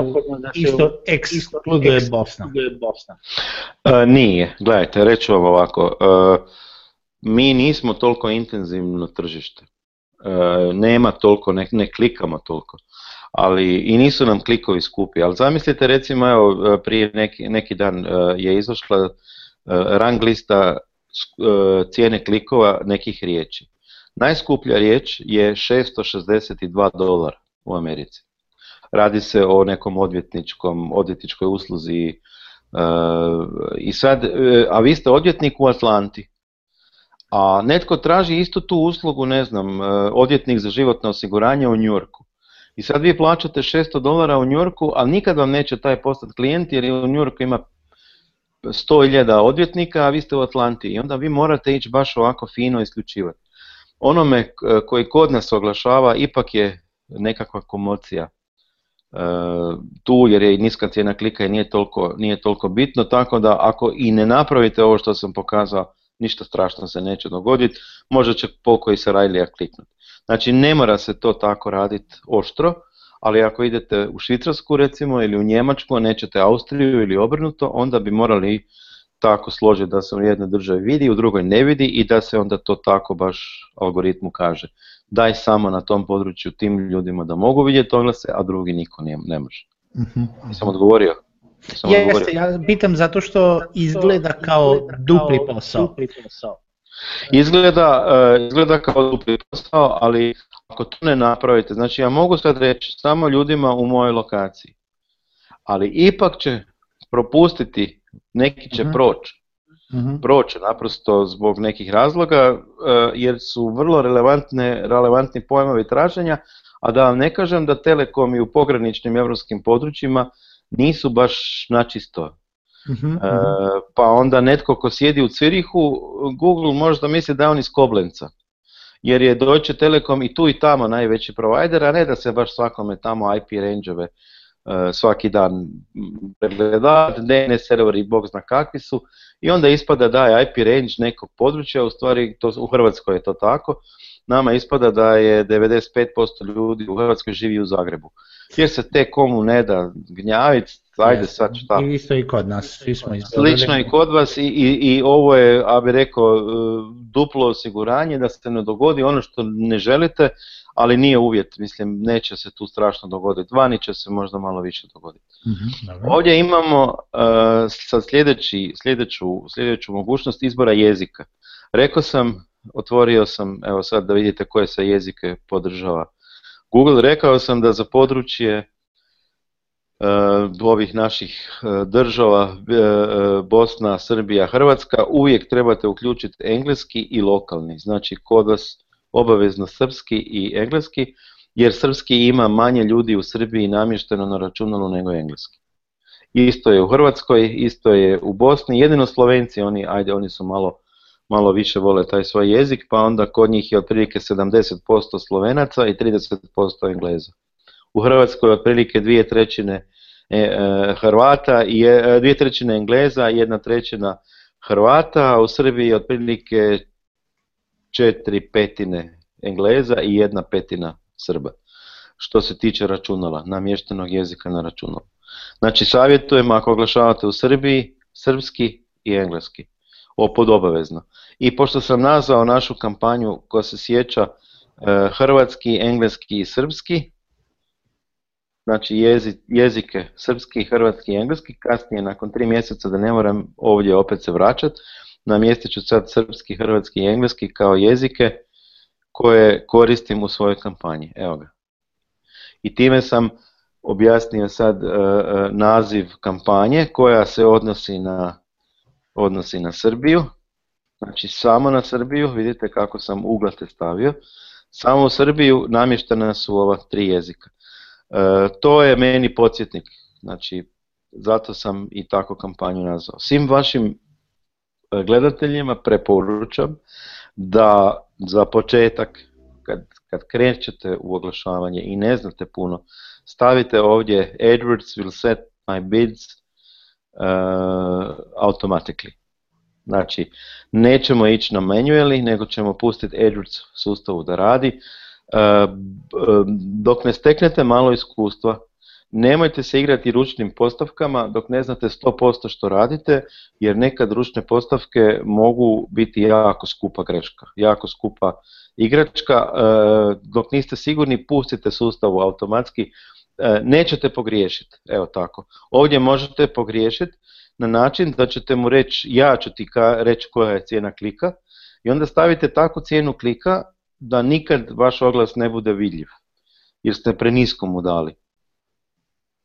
isto ekskluduje Bosna? E, nije, gledajte, reću vam ovako, e, mi nismo toliko intenzivno tržište, e, nema toliko, ne, ne klikamo toliko ali i nisu nam klikovi skupi, ali zamislite recimo evo prije neki, neki dan e, je izašla e, rang lista e, cijene klikova nekih riječi. Najskuplja riječ je 662 dolara u Americi. Radi se o nekom odvjetničkom, odvjetničkoj usluzi i sad, a vi ste odvjetnik u Atlanti, a netko traži istu tu uslugu, ne znam, odvjetnik za životno osiguranje u Njurku. I sad vi plaćate 600 dolara u Njorku, ali nikad vam neće taj postat klijent jer u Njorku ima 100.000 odvjetnika, a vi ste u Atlanti i onda vi morate ići baš ovako fino isključivati. Onome koji kod nas oglašava ipak je nekakva komocija e, tu jer je niska cijena klika i nije toliko, nije toliko bitno, tako da ako i ne napravite ovo što sam pokazao, ništa strašno se neće dogoditi, možda će pokoji Sarajlija kliknuti. Znači ne mora se to tako raditi oštro, ali ako idete u Švicarsku recimo ili u Njemačku, a nećete Austriju ili obrnuto, onda bi morali tako složiti da se u jednoj državi vidi, u drugoj ne vidi i da se onda to tako baš algoritmu kaže. Daj samo na tom području tim ljudima da mogu vidjeti oglase, a drugi niko ne, ne može. Nisam mhm. odgovorio. Ja Jeste, ja pitam zato što izgleda kao dupli posao. Izgleda, eh, izgleda kao dupli posao, ali ako to ne napravite, znači ja mogu sad reći samo ljudima u mojoj lokaciji, ali ipak će propustiti, neki će proći, mhm. proći mhm. naprosto zbog nekih razloga, eh, jer su vrlo relevantne, relevantni pojmovi traženja, a da vam ne kažem da Telekom i u pograničnim europskim područjima nisu baš načisto. Mhm, e, mhm. Pa onda netko ko sjedi u Cirihu, Google možda misli da je on iz Koblenca. Jer je Deutsche Telekom i tu i tamo najveći provider, a ne da se baš svakome tamo IP range e, svaki dan pregleda, dnevne serveri, bog zna kakvi su, i onda ispada da je IP range nekog područja, u stvari to, u Hrvatskoj je to tako, nama ispada da je 95% ljudi u Hrvatskoj živi u Zagrebu. Jer se te komu ne da gnjaviti, ajde sad šta. I isto i kod nas. Svi smo Slično i kod vas i, i, ovo je, a bi rekao, e, duplo osiguranje da se ne dogodi ono što ne želite, ali nije uvjet, mislim, neće se tu strašno dogoditi, vani će se možda malo više dogoditi. mm Ovdje imamo uh, sljedeću mogućnost izbora jezika. Rekao sam otvorio sam, evo sad da vidite koje se jezike podržava. Google rekao sam da za područje e, ovih naših e, država e, Bosna, Srbija, Hrvatska uvijek trebate uključiti engleski i lokalni, znači kod vas obavezno srpski i engleski, jer srpski ima manje ljudi u Srbiji namješteno na računalu nego engleski. Isto je u Hrvatskoj, isto je u Bosni, jedino Slovenci, oni, ajde, oni su malo malo više vole taj svoj jezik, pa onda kod njih je otprilike 70% Slovenaca i 30% Engleza. U Hrvatskoj je otprilike dvije trećine e, e, Hrvata, e, dvije trećine Engleza, jedna trećina Hrvata, a u Srbiji je otprilike četiri petine Engleza i jedna petina Srba. Što se tiče računala, namještenog jezika na računalu. Znači savjetujem ako oglašavate u Srbiji, srpski i engleski pod obavezno. I pošto sam nazvao našu kampanju koja se sjeća e, hrvatski, engleski i srpski, znači jezike srpski, hrvatski i engleski, kasnije nakon tri mjeseca da ne moram ovdje opet se na namjestit ću sad srpski, hrvatski i engleski kao jezike koje koristim u svojoj kampanji. Evo ga. I time sam objasnio sad e, e, naziv kampanje koja se odnosi na odnosi na Srbiju, znači samo na Srbiju, vidite kako sam uglate stavio, samo u Srbiju namještena su ova tri jezika. E, to je meni podsjetnik, znači zato sam i tako kampanju nazvao. Svim vašim e, gledateljima preporučam da za početak kad, kad krećete u oglašavanje i ne znate puno, stavite ovdje AdWords will set my bids E, automatically. Znači, nećemo ići na manually, nego ćemo pustiti AdWords sustavu da radi. E, e, dok ne steknete malo iskustva, nemojte se igrati ručnim postavkama dok ne znate 100% što radite, jer nekad ručne postavke mogu biti jako skupa greška, jako skupa igračka. Dok niste sigurni, pustite sustavu automatski, E, nećete pogriješiti, evo tako. Ovdje možete pogriješiti na način da ćete mu reći, ja ću ti reći koja je cijena klika i onda stavite takvu cijenu klika da nikad vaš oglas ne bude vidljiv, jer ste prenisko mu dali.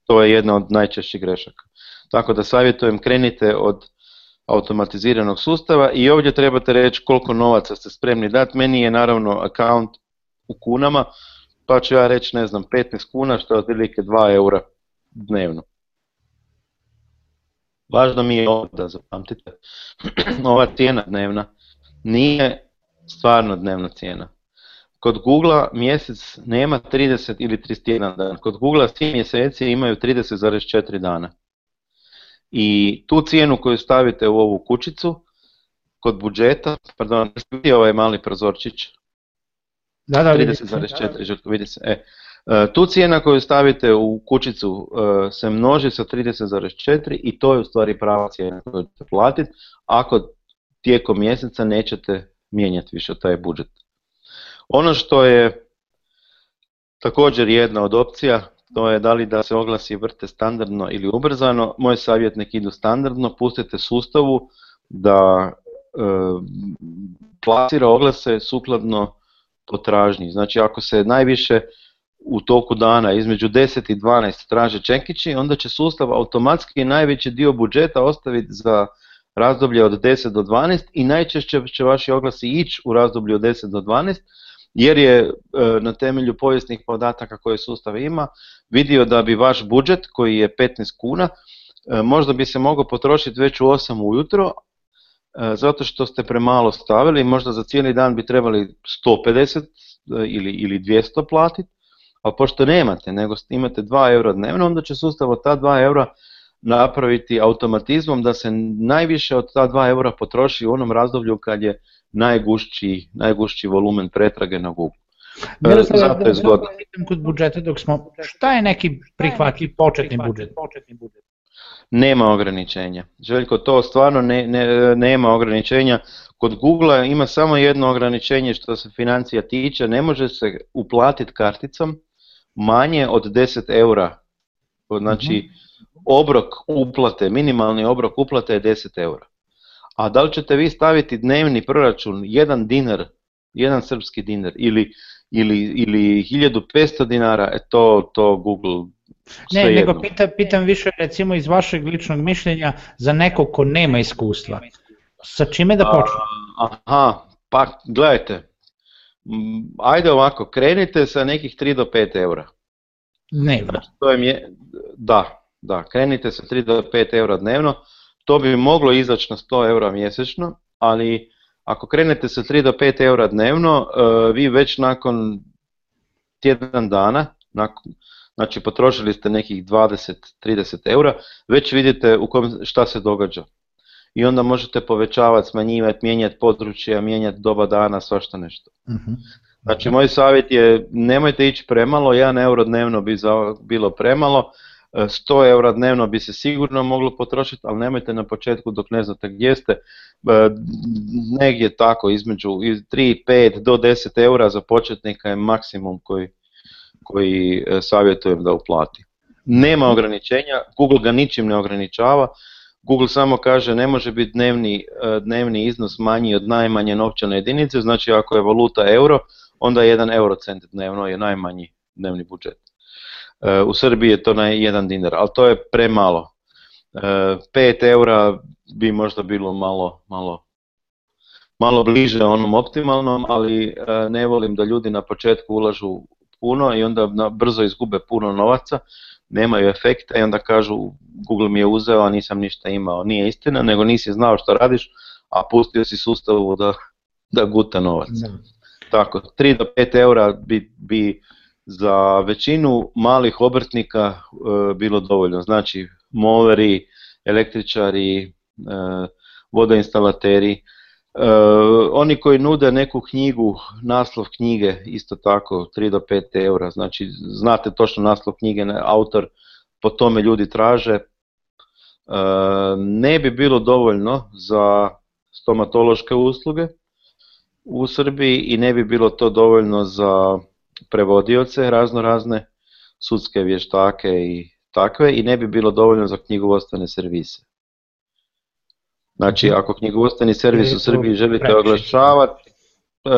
To je jedna od najčešćih grešaka. Tako da savjetujem, krenite od automatiziranog sustava i ovdje trebate reći koliko novaca ste spremni dati. Meni je naravno account u kunama, pa ću ja reći, ne znam, 15 kuna, što je otprilike 2 eura dnevno. Važno mi je ovo da zapamtite, ova cijena dnevna nije stvarno dnevna cijena. Kod Google mjesec nema 30 ili 31 dan, kod Google svi mjeseci imaju 30,4 dana. I tu cijenu koju stavite u ovu kućicu, kod budžeta, pardon, vidio ovaj mali prozorčić, da, da, vidi se. E. e, tu cijena koju stavite u kućicu e, se množi sa 30,4 i to je u stvari prava cijena koju ćete platiti ako tijekom mjeseca nećete mijenjati više taj budžet. Ono što je također jedna od opcija, to je da li da se oglasi vrte standardno ili ubrzano. Moj savjet nek idu standardno, pustite sustavu da e, plasira oglase sukladno potražnji. Znači ako se najviše u toku dana između 10 i 12 traže čekići, onda će sustav automatski najveći dio budžeta ostaviti za razdoblje od 10 do 12 i najčešće će vaši oglasi ići u razdoblju od 10 do 12 jer je e, na temelju povijesnih podataka koje sustav ima vidio da bi vaš budžet koji je 15 kuna e, možda bi se mogao potrošiti već u 8 ujutro, E, zato što ste premalo stavili, možda za cijeli dan bi trebali 150 e, ili, ili 200 platiti, a pošto nemate, nego imate 2 eura dnevno, onda će sustav od ta 2 eura napraviti automatizmom da se najviše od ta 2 eura potroši u onom razdoblju kad je najgušći, najgušći volumen pretrage na Google. E, zato da, zgodno. kod budžeta dok smo, šta je neki prihvatljiv početni budžet? Početni budžet? Nema ograničenja. Željko, to stvarno ne, ne, nema ograničenja. Kod Google ima samo jedno ograničenje što se financija tiče, ne može se uplatiti karticom manje od 10 eura. Znači, mhm. obrok uplate, minimalni obrok uplate je 10 eura. A da li ćete vi staviti dnevni proračun, jedan dinar, jedan srpski dinar ili ili, ili 1500 dinara, e to, to Google ne, nego pitam, pitam više recimo iz vašeg ličnog mišljenja za nekog ko nema iskustva. Sa čime da počne? Aha, pa gledajte, ajde ovako, krenite sa nekih 3 do 5 eura. Dnevno. To je, da, da, krenite sa 3 do 5 eura dnevno, to bi moglo izaći na 100 eura mjesečno, ali ako krenete sa 3 do 5 eura dnevno, e, vi već nakon tjedan dana, nakon, Znači potrošili ste nekih 20-30 eura, već vidite u kom, šta se događa. I onda možete povećavati, smanjivati, mijenjati područja, mijenjati doba dana, svašta nešto. Uh-huh. Znači moj savjet je nemojte ići premalo, 1 euro dnevno bi za, bilo premalo, 100 e, eura dnevno bi se sigurno moglo potrošiti, ali nemojte na početku dok ne znate gdje ste, e, negdje tako između 3, 5 do 10 eura za početnika je maksimum koji koji e, savjetujem da uplati. Nema mhm. ograničenja, Google ga ničim ne ograničava, Google samo kaže ne može biti dnevni, e, dnevni iznos manji od najmanje novčane jedinice, znači ako je valuta euro, onda je jedan eurocent dnevno je najmanji dnevni budžet. E, u Srbiji je to na jedan dinar, ali to je premalo. 5 eura bi možda bilo malo, malo, malo bliže onom optimalnom, ali ne volim da ljudi na početku ulažu puno i onda brzo izgube puno novaca, nemaju efekta i onda kažu Google mi je uzeo, a nisam ništa imao. Nije istina, nego nisi znao što radiš, a pustio si sustavu da, da guta novac. Da. Tako, 3 do 5 eura bi, bi za većinu malih obrtnika e, bilo dovoljno. Znači, moveri, električari, e, vodoinstalateri, E, oni koji nude neku knjigu, naslov knjige, isto tako 3 do 5 eura, znači znate točno naslov knjige, autor, po tome ljudi traže, e, ne bi bilo dovoljno za stomatološke usluge u Srbiji i ne bi bilo to dovoljno za prevodioce razno razne, sudske vještake i takve i ne bi bilo dovoljno za knjigovodstvene servise. Znači, mhm. ako knjigovodstveni servis u Srbiji želite oglašavati, e,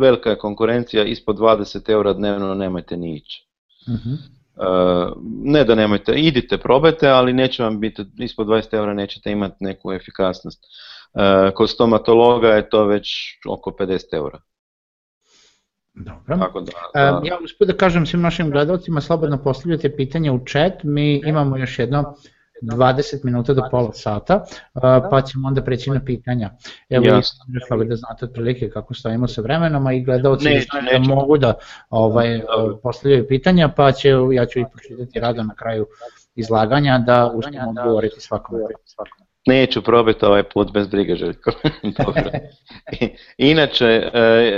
velika je konkurencija, ispod 20 eura dnevno nemojte ni ići. Uh-huh. Ne da nemojte, idite, probajte, ali neće vam biti, ispod 20 eura nećete imati neku efikasnost. E, kod stomatologa je to već oko 50 eura. Dobro. Tako da, e, da. Ja uspio da kažem svim našim gledalcima, slobodno postavljate pitanje u chat, mi imamo još jedno 20 minuta do pola sata, pa ćemo onda preći na pitanja. Evo, rekla bi da znate otprilike kako stavimo sa vremenom, a i gledalci da mogu da ovaj, e, postavljaju pitanja, pa će, ja ću i pročitati rado na kraju izlaganja da uspijemo govoriti svakom. Neću probiti ovaj put bez brige Željko. Dobro. Inače, e,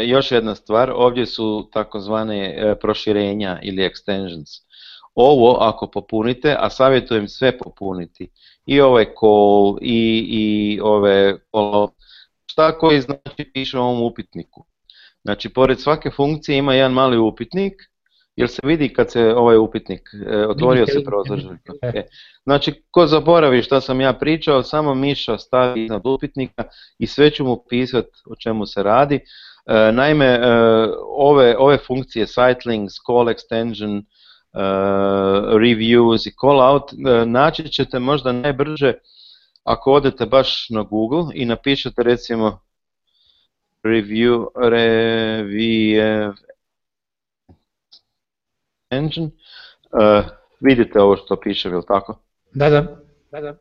još jedna stvar, ovdje su takozvane e, proširenja ili extensions ovo ako popunite, a savjetujem sve popuniti, i ove ovaj call, i, i ove follow, šta koji znači piše u ovom upitniku. Znači, pored svake funkcije ima jedan mali upitnik, jer se vidi kad se ovaj upitnik e, otvorio se prozor. E. Znači, ko zaboravi što sam ja pričao, samo Miša stavi iznad upitnika i sve ću mu pisati o čemu se radi. E, naime, e, ove, ove funkcije, site call extension, E, reviews i call out, e, naći ćete možda najbrže ako odete baš na Google i napišete recimo review, review engine, e, vidite ovo što piše, je tako? Da, da. da, da.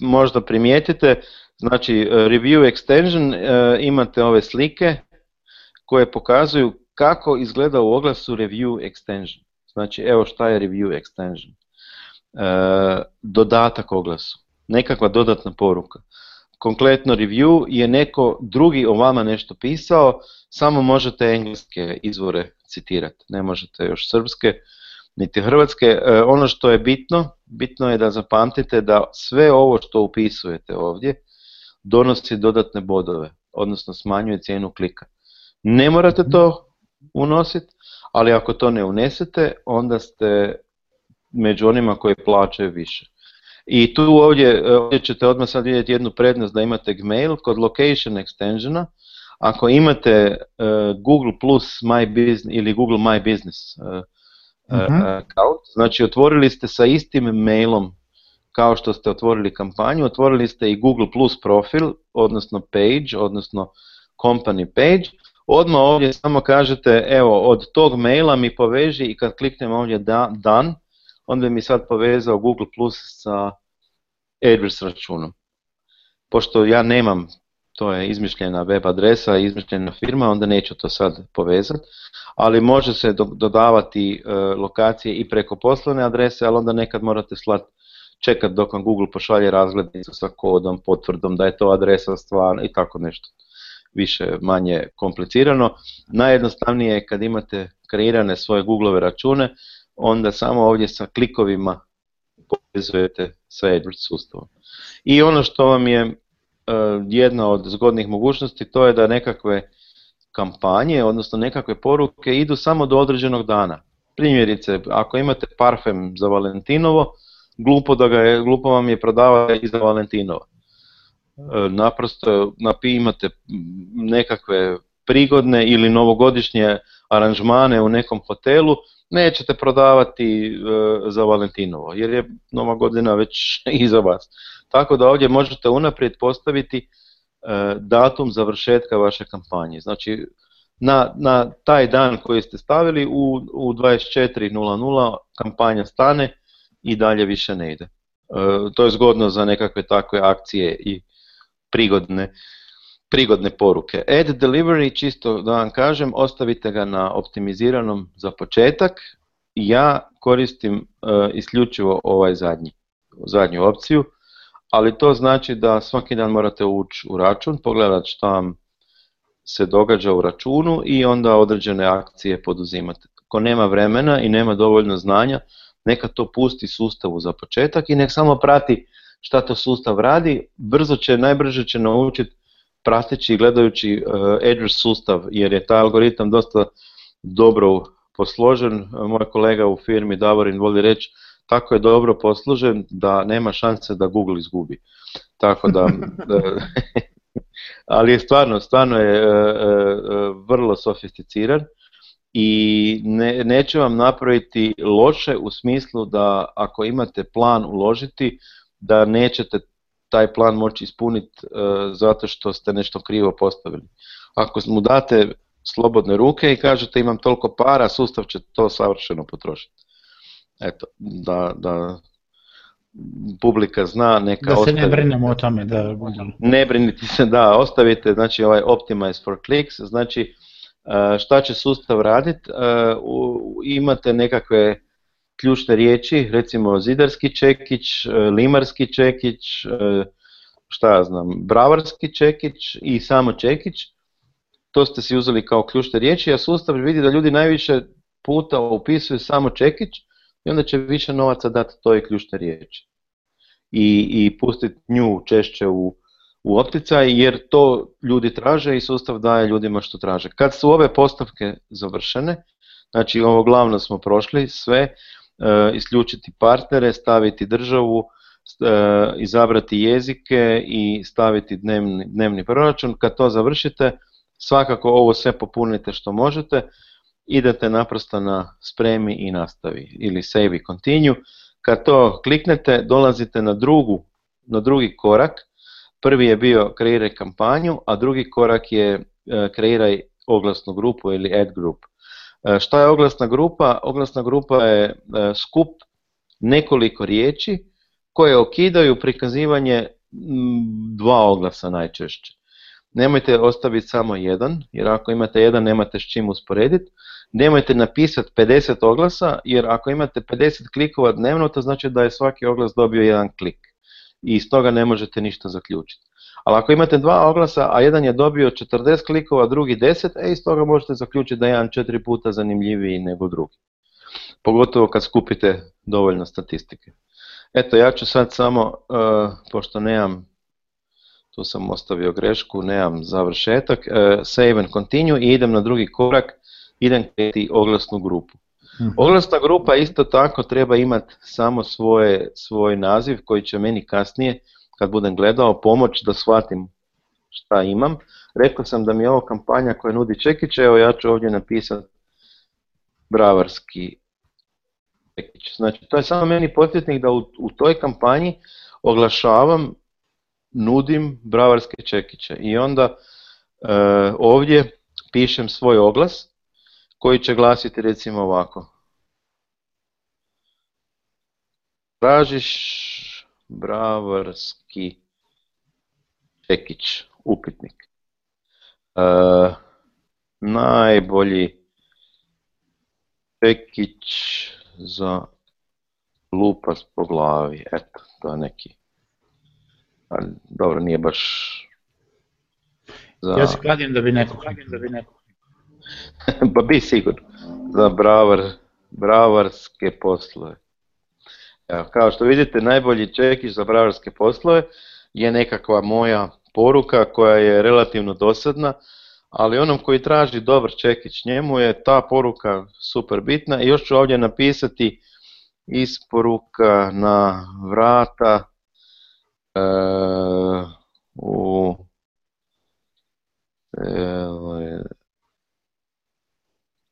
možda primijetite, znači review extension imate ove slike koje pokazuju kako izgleda u oglasu review extension. Znači, evo šta je review extension. E, dodatak oglasu, nekakva dodatna poruka. Konkretno review je neko drugi o vama nešto pisao, samo možete engleske izvore citirati, ne možete još srpske niti hrvatske. E, ono što je bitno, bitno je da zapamtite da sve ovo što upisujete ovdje donosi dodatne bodove, odnosno smanjuje cijenu klika. Ne morate to unositi, ali ako to ne unesete, onda ste među onima koji plaćaju više. I tu ovdje, e, ovdje ćete odmah sad vidjeti jednu prednost da imate Gmail kod location extensiona. Ako imate e, Google plus My Business ili Google My Business e, mhm. account, znači otvorili ste sa istim mailom kao što ste otvorili kampanju, otvorili ste i Google plus profil, odnosno page, odnosno company page odmah ovdje samo kažete evo od tog maila mi poveži i kad kliknem ovdje da, dan, onda mi sad povezao Google Plus sa AdWords računom. Pošto ja nemam, to je izmišljena web adresa, izmišljena firma, onda neću to sad povezati, ali može se dodavati e, lokacije i preko poslovne adrese, ali onda nekad morate slati čekat dok vam Google pošalje razglednicu sa kodom, potvrdom da je to adresa stvarna i tako nešto više manje komplicirano. Najjednostavnije je kad imate kreirane svoje Googleove račune, onda samo ovdje sa klikovima povezujete sa AdWords sustavom. I ono što vam je e, jedna od zgodnih mogućnosti to je da nekakve kampanje, odnosno nekakve poruke idu samo do određenog dana. Primjerice, ako imate parfem za Valentinovo, glupo, da ga je, glupo vam je prodavati za Valentinovo. E, naprosto imate nekakve prigodne ili novogodišnje aranžmane u nekom hotelu, nećete prodavati e, za Valentinovo, jer je nova godina već iza vas. Tako da ovdje možete unaprijed postaviti e, datum završetka vaše kampanje. Znači, na, na taj dan koji ste stavili u, u 24.00 kampanja stane i dalje više ne ide. To je zgodno za nekakve takve akcije i prigodne, prigodne poruke. Add delivery, čisto da vam kažem, ostavite ga na optimiziranom za početak. Ja koristim eh, isključivo ovaj zadnji, zadnju opciju, ali to znači da svaki dan morate ući u račun, pogledati što vam se događa u računu i onda određene akcije poduzimate. Ko nema vremena i nema dovoljno znanja, neka to pusti sustavu za početak i nek samo prati šta to sustav radi, brzo će, najbrže će naučiti prateći i gledajući e, Azure sustav, jer je taj algoritam dosta dobro posložen. Moj kolega u firmi Davorin voli reći, tako je dobro posložen da nema šanse da Google izgubi. Tako da, e, ali je stvarno, stvarno je e, vrlo sofisticiran i ne, neće vam napraviti loše u smislu da ako imate plan uložiti, da nećete taj plan moći ispuniti e, zato što ste nešto krivo postavili. Ako mu date slobodne ruke i kažete imam toliko para, sustav će to savršeno potrošiti. Eto, da, da publika zna neka Da se ne brinemo o tome. Da... Ne brinite se, da, ostavite znači, ovaj optimize for clicks, znači e, šta će sustav raditi, e, imate nekakve ključne riječi, recimo zidarski čekić, e, limarski čekić, e, šta ja znam, bravarski čekić i samo čekić, to ste si uzeli kao ključne riječi, a sustav vidi da ljudi najviše puta upisuju samo čekić i onda će više novaca dati toj ključne riječi i, i pustiti nju češće u, u opticaj jer to ljudi traže i sustav daje ljudima što traže. Kad su ove postavke završene, znači ovo glavno smo prošli sve, E, isključiti partnere, staviti državu, e, izabrati jezike i staviti dnevni, dnevni proračun. Kad to završite, svakako ovo sve popunite što možete, idete naprosto na spremi i nastavi ili save i continue. Kad to kliknete, dolazite na, drugu, na drugi korak. Prvi je bio kreiraj kampanju, a drugi korak je kreiraj e, oglasnu grupu ili ad group. E, Šta je oglasna grupa? Oglasna grupa je e, skup nekoliko riječi koje okidaju prikazivanje dva oglasa najčešće. Nemojte ostaviti samo jedan, jer ako imate jedan nemate s čim usporediti. Nemojte napisati 50 oglasa, jer ako imate 50 klikova dnevno, to znači da je svaki oglas dobio jedan klik. I iz toga ne možete ništa zaključiti. Ali ako imate dva oglasa, a jedan je dobio 40 klikova, drugi 10, e iz toga možete zaključiti da je jedan četiri puta zanimljiviji nego drugi. Pogotovo kad skupite dovoljno statistike. Eto, ja ću sad samo, e, pošto nemam, tu sam ostavio grešku, nemam završetak, uh, save and continue i idem na drugi korak, idem kreti oglasnu grupu. Mhm. Oglasna grupa isto tako treba imati samo svoje, svoj naziv koji će meni kasnije kad budem gledao pomoć da shvatim šta imam. Rekao sam da mi je ovo kampanja koja nudi čekiće, evo ja ću ovdje napisati bravarski čekić. Znači to je samo meni podsjetnik da u, toj kampanji oglašavam, nudim bravarske čekiće i onda e, ovdje pišem svoj oglas koji će glasiti recimo ovako. Tražiš bravarski neki čekić, upitnik. E, najbolji čekić za lupac po glavi, eto, to je neki. Ali, dobro, nije baš... Za... Ja se kladim da bi neko, kladim da bi neko. pa bi sigurno, za bravar, bravarske poslove. Kao što vidite, najbolji čekić za bravarske poslove je nekakva moja poruka koja je relativno dosadna, ali onom koji traži dobar čekić njemu je ta poruka super bitna i još ću ovdje napisati isporuka na vrata e, u e, ovaj,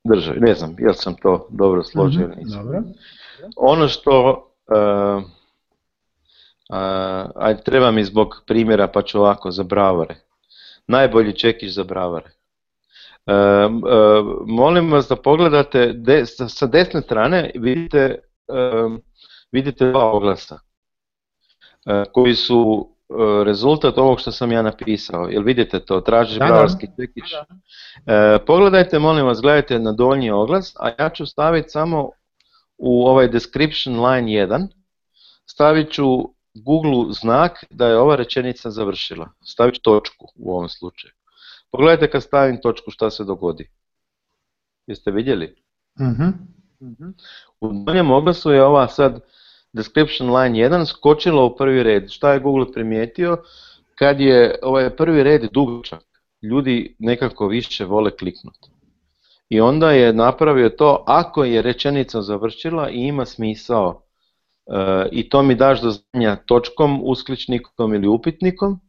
državi. Ne znam, jel sam to dobro mhm, složio. dobro. Ono što Uh, uh, treba mi zbog primjera, pa ću ovako, za bravore Najbolji čekić za bravare. Uh, molim vas da pogledate, sa, sa desne strane vidite, vidite dva oglasa eh, koji su rezultat ovog što sam ja napisao. Jel vidite to? Traži bravarski čekić. Pogledajte, molim vas, gledajte na donji oglas, a ja ću staviti samo u ovaj description line 1 stavit ću Google znak da je ova rečenica završila. Stavit ću točku u ovom slučaju. Pogledajte kad stavim točku šta se dogodi. Jeste vidjeli? Uh-huh. uh U donjem oglasu je ova sad description line 1 skočila u prvi red. Šta je Google primijetio? Kad je ovaj prvi red dugačak, ljudi nekako više vole kliknuti. I onda je napravio to ako je rečenica završila i ima smisao eh, i to mi daš do znanja točkom, uskličnikom ili upitnikom,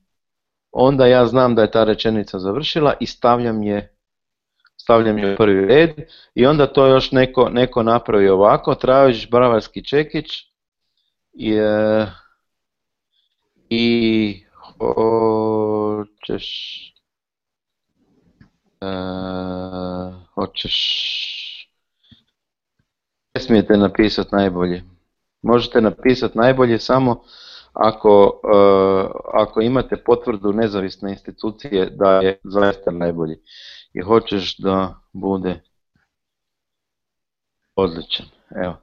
onda ja znam da je ta rečenica završila i stavljam je stavljam je u prvi red i onda to još neko, neko napravi ovako, tražiš bravarski čekić eh, i, i češ. Uh, hoćeš... Ne smijete napisati najbolje. Možete napisati najbolje samo ako, eh, ako imate potvrdu nezavisne institucije da je zaista najbolji i hoćeš da bude odličan. Evo.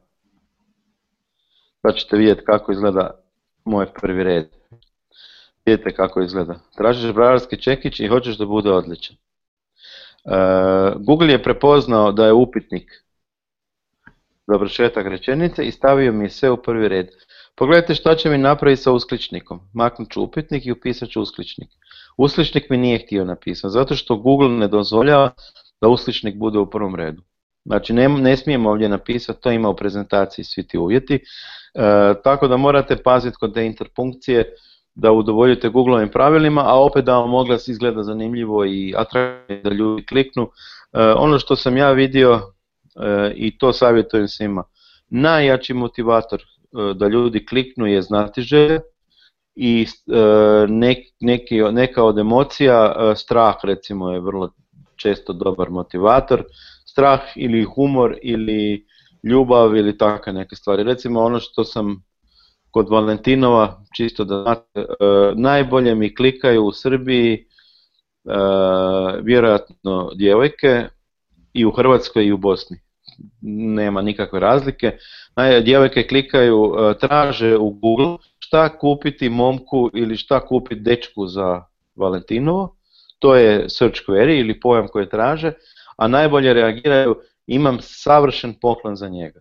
Sad ćete vidjeti kako izgleda moj prvi red. Vidite kako izgleda. Tražiš bravarski čekić i hoćeš da bude odličan. Eh, Google je prepoznao da je upitnik završetak rečenice i stavio mi je sve u prvi red. Pogledajte što će mi napraviti sa uskličnikom. Maknut ću upitnik i upisat ću uskličnik. Uskličnik mi nije htio napisati, zato što Google ne dozvoljava da uskličnik bude u prvom redu. Znači ne, ne smijemo ovdje napisati, to ima u prezentaciji svi ti uvjeti, e, tako da morate paziti kod te interpunkcije da udovoljite Googleovim pravilima, a opet da vam oglas izgleda zanimljivo i atraktivno da ljudi kliknu. E, ono što sam ja vidio e, i to savjetujem svima, najjači motivator e, da ljudi kliknu je znatiželja i neki, neka od emocija, strah recimo je vrlo često dobar motivator, strah ili humor ili ljubav ili takve neke stvari. Recimo ono što sam kod Valentinova, čisto da znate, e, najbolje mi klikaju u Srbiji e, vjerojatno djevojke i u Hrvatskoj i u Bosni. Nema nikakve razlike. Djevojke klikaju, e, traže u Google šta kupiti momku ili šta kupiti dečku za Valentinovo. To je search query ili pojam koji traže, a najbolje reagiraju imam savršen poklon za njega.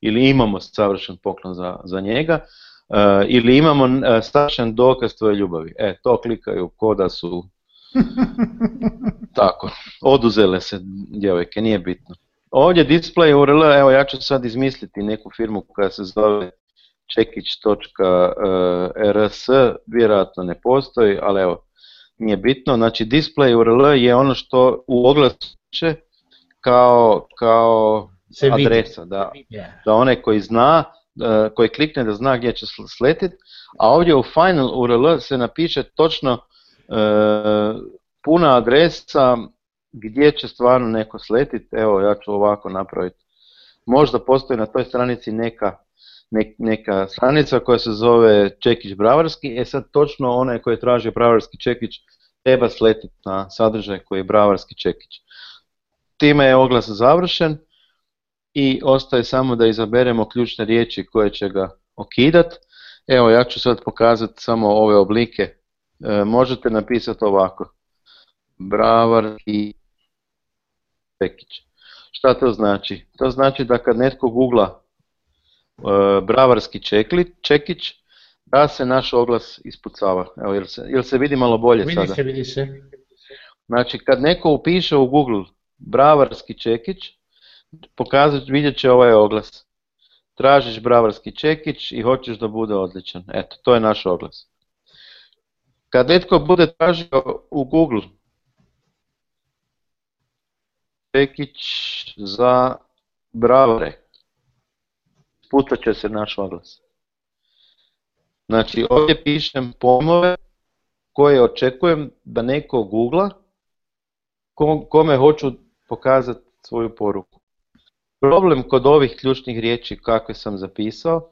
Ili imamo savršen poklon za, za njega. Eh, ili imamo eh, strašan dokaz tvoje ljubavi. E, to klikaju da su tako, oduzele se djevojke, nije bitno. Ovdje display URL, evo ja ću sad izmisliti neku firmu koja se zove čekić.rs, eh, vjerojatno ne postoji, ali evo, nije bitno. Znači, display URL je ono što u oglasu kao, kao adresa, da, da onaj koji zna E, koji klikne da zna gdje će sletit, a ovdje u final URL se napiše točno e, puna adresa gdje će stvarno neko sletit, evo ja ću ovako napraviti. Možda postoji na toj stranici neka, neka stranica koja se zove Čekić Bravarski, e sad točno onaj koji traži Bravarski Čekić treba sletit na sadržaj koji je Bravarski Čekić. Time je oglas završen, i ostaje samo da izaberemo ključne riječi koje će ga okidat. Evo ja ću sad pokazati samo ove oblike. E, možete napisati ovako. Bravar i Pekić. Šta to znači? To znači da kad netko googla e, bravarski čekli, čekić, da se naš oglas ispucava. Evo, jel se, jel se vidi malo bolje vidi Se, vidi se. Znači, kad neko upiše u Google bravarski čekić, pokazat, vidjet će ovaj oglas. Tražiš bravarski čekić i hoćeš da bude odličan. Eto, to je naš oglas. Kad netko bude tražio u Google čekić za bravare, puta će se naš oglas. Znači, ovdje pišem pomove koje očekujem da neko googla kome hoću pokazati svoju poruku. Problem kod ovih ključnih riječi kakve sam zapisao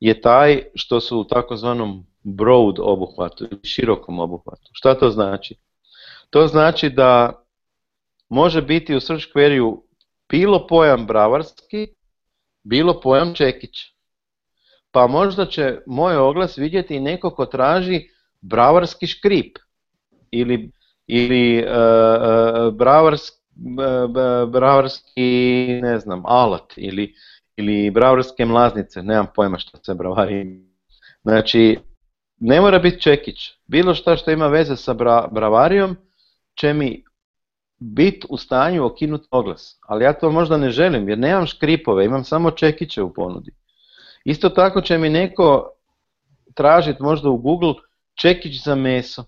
je taj što su u takozvanom broad obuhvatu širokom obuhvatu. Šta to znači? To znači da može biti u search query bilo pojam bravarski, bilo pojam čekić. Pa možda će moj oglas vidjeti i neko ko traži bravarski škrip ili, ili e, e, bravarski bravarski, ne znam, alat ili, ili bravarske mlaznice, nemam pojma što se bravari. Znači, ne mora biti čekić. Bilo što što ima veze sa bravarijom će mi biti u stanju okinuti oglas. Ali ja to možda ne želim jer nemam škripove, imam samo čekiće u ponudi. Isto tako će mi neko tražiti možda u Google čekić za meso.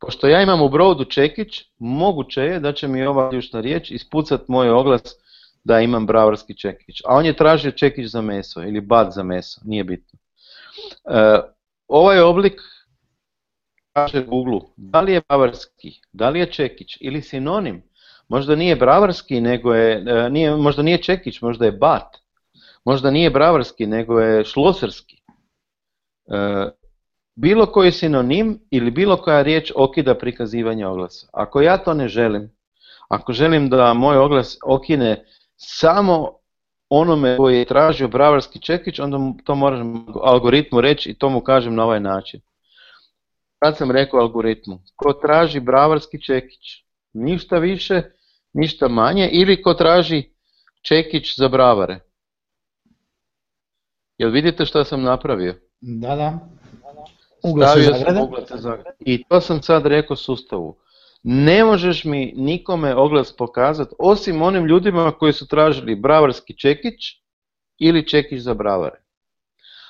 Pošto ja imam u brodu čekić, moguće je da će mi ova ključna riječ ispucat moj oglas da imam bravarski čekić. A on je tražio čekić za meso ili bad za meso, nije bitno. E, ovaj oblik kaže Google, da li je bravarski, da li je čekić ili sinonim, možda nije bravarski, nego je, e, nije, možda nije čekić, možda je bat, možda nije bravarski, nego je šloserski. E, bilo koji sinonim ili bilo koja riječ okida prikazivanje oglasa. Ako ja to ne želim, ako želim da moj oglas okine samo onome koji je tražio bravarski čekić, onda to moram algoritmu reći i to mu kažem na ovaj način. Sad sam rekao algoritmu, ko traži bravarski čekić, ništa više, ništa manje, ili ko traži čekić za bravare. Jel vidite što sam napravio? Da, da. Stavio I to sam sad rekao sustavu. Ne možeš mi nikome oglas pokazati, osim onim ljudima koji su tražili bravarski čekić ili čekić za bravare.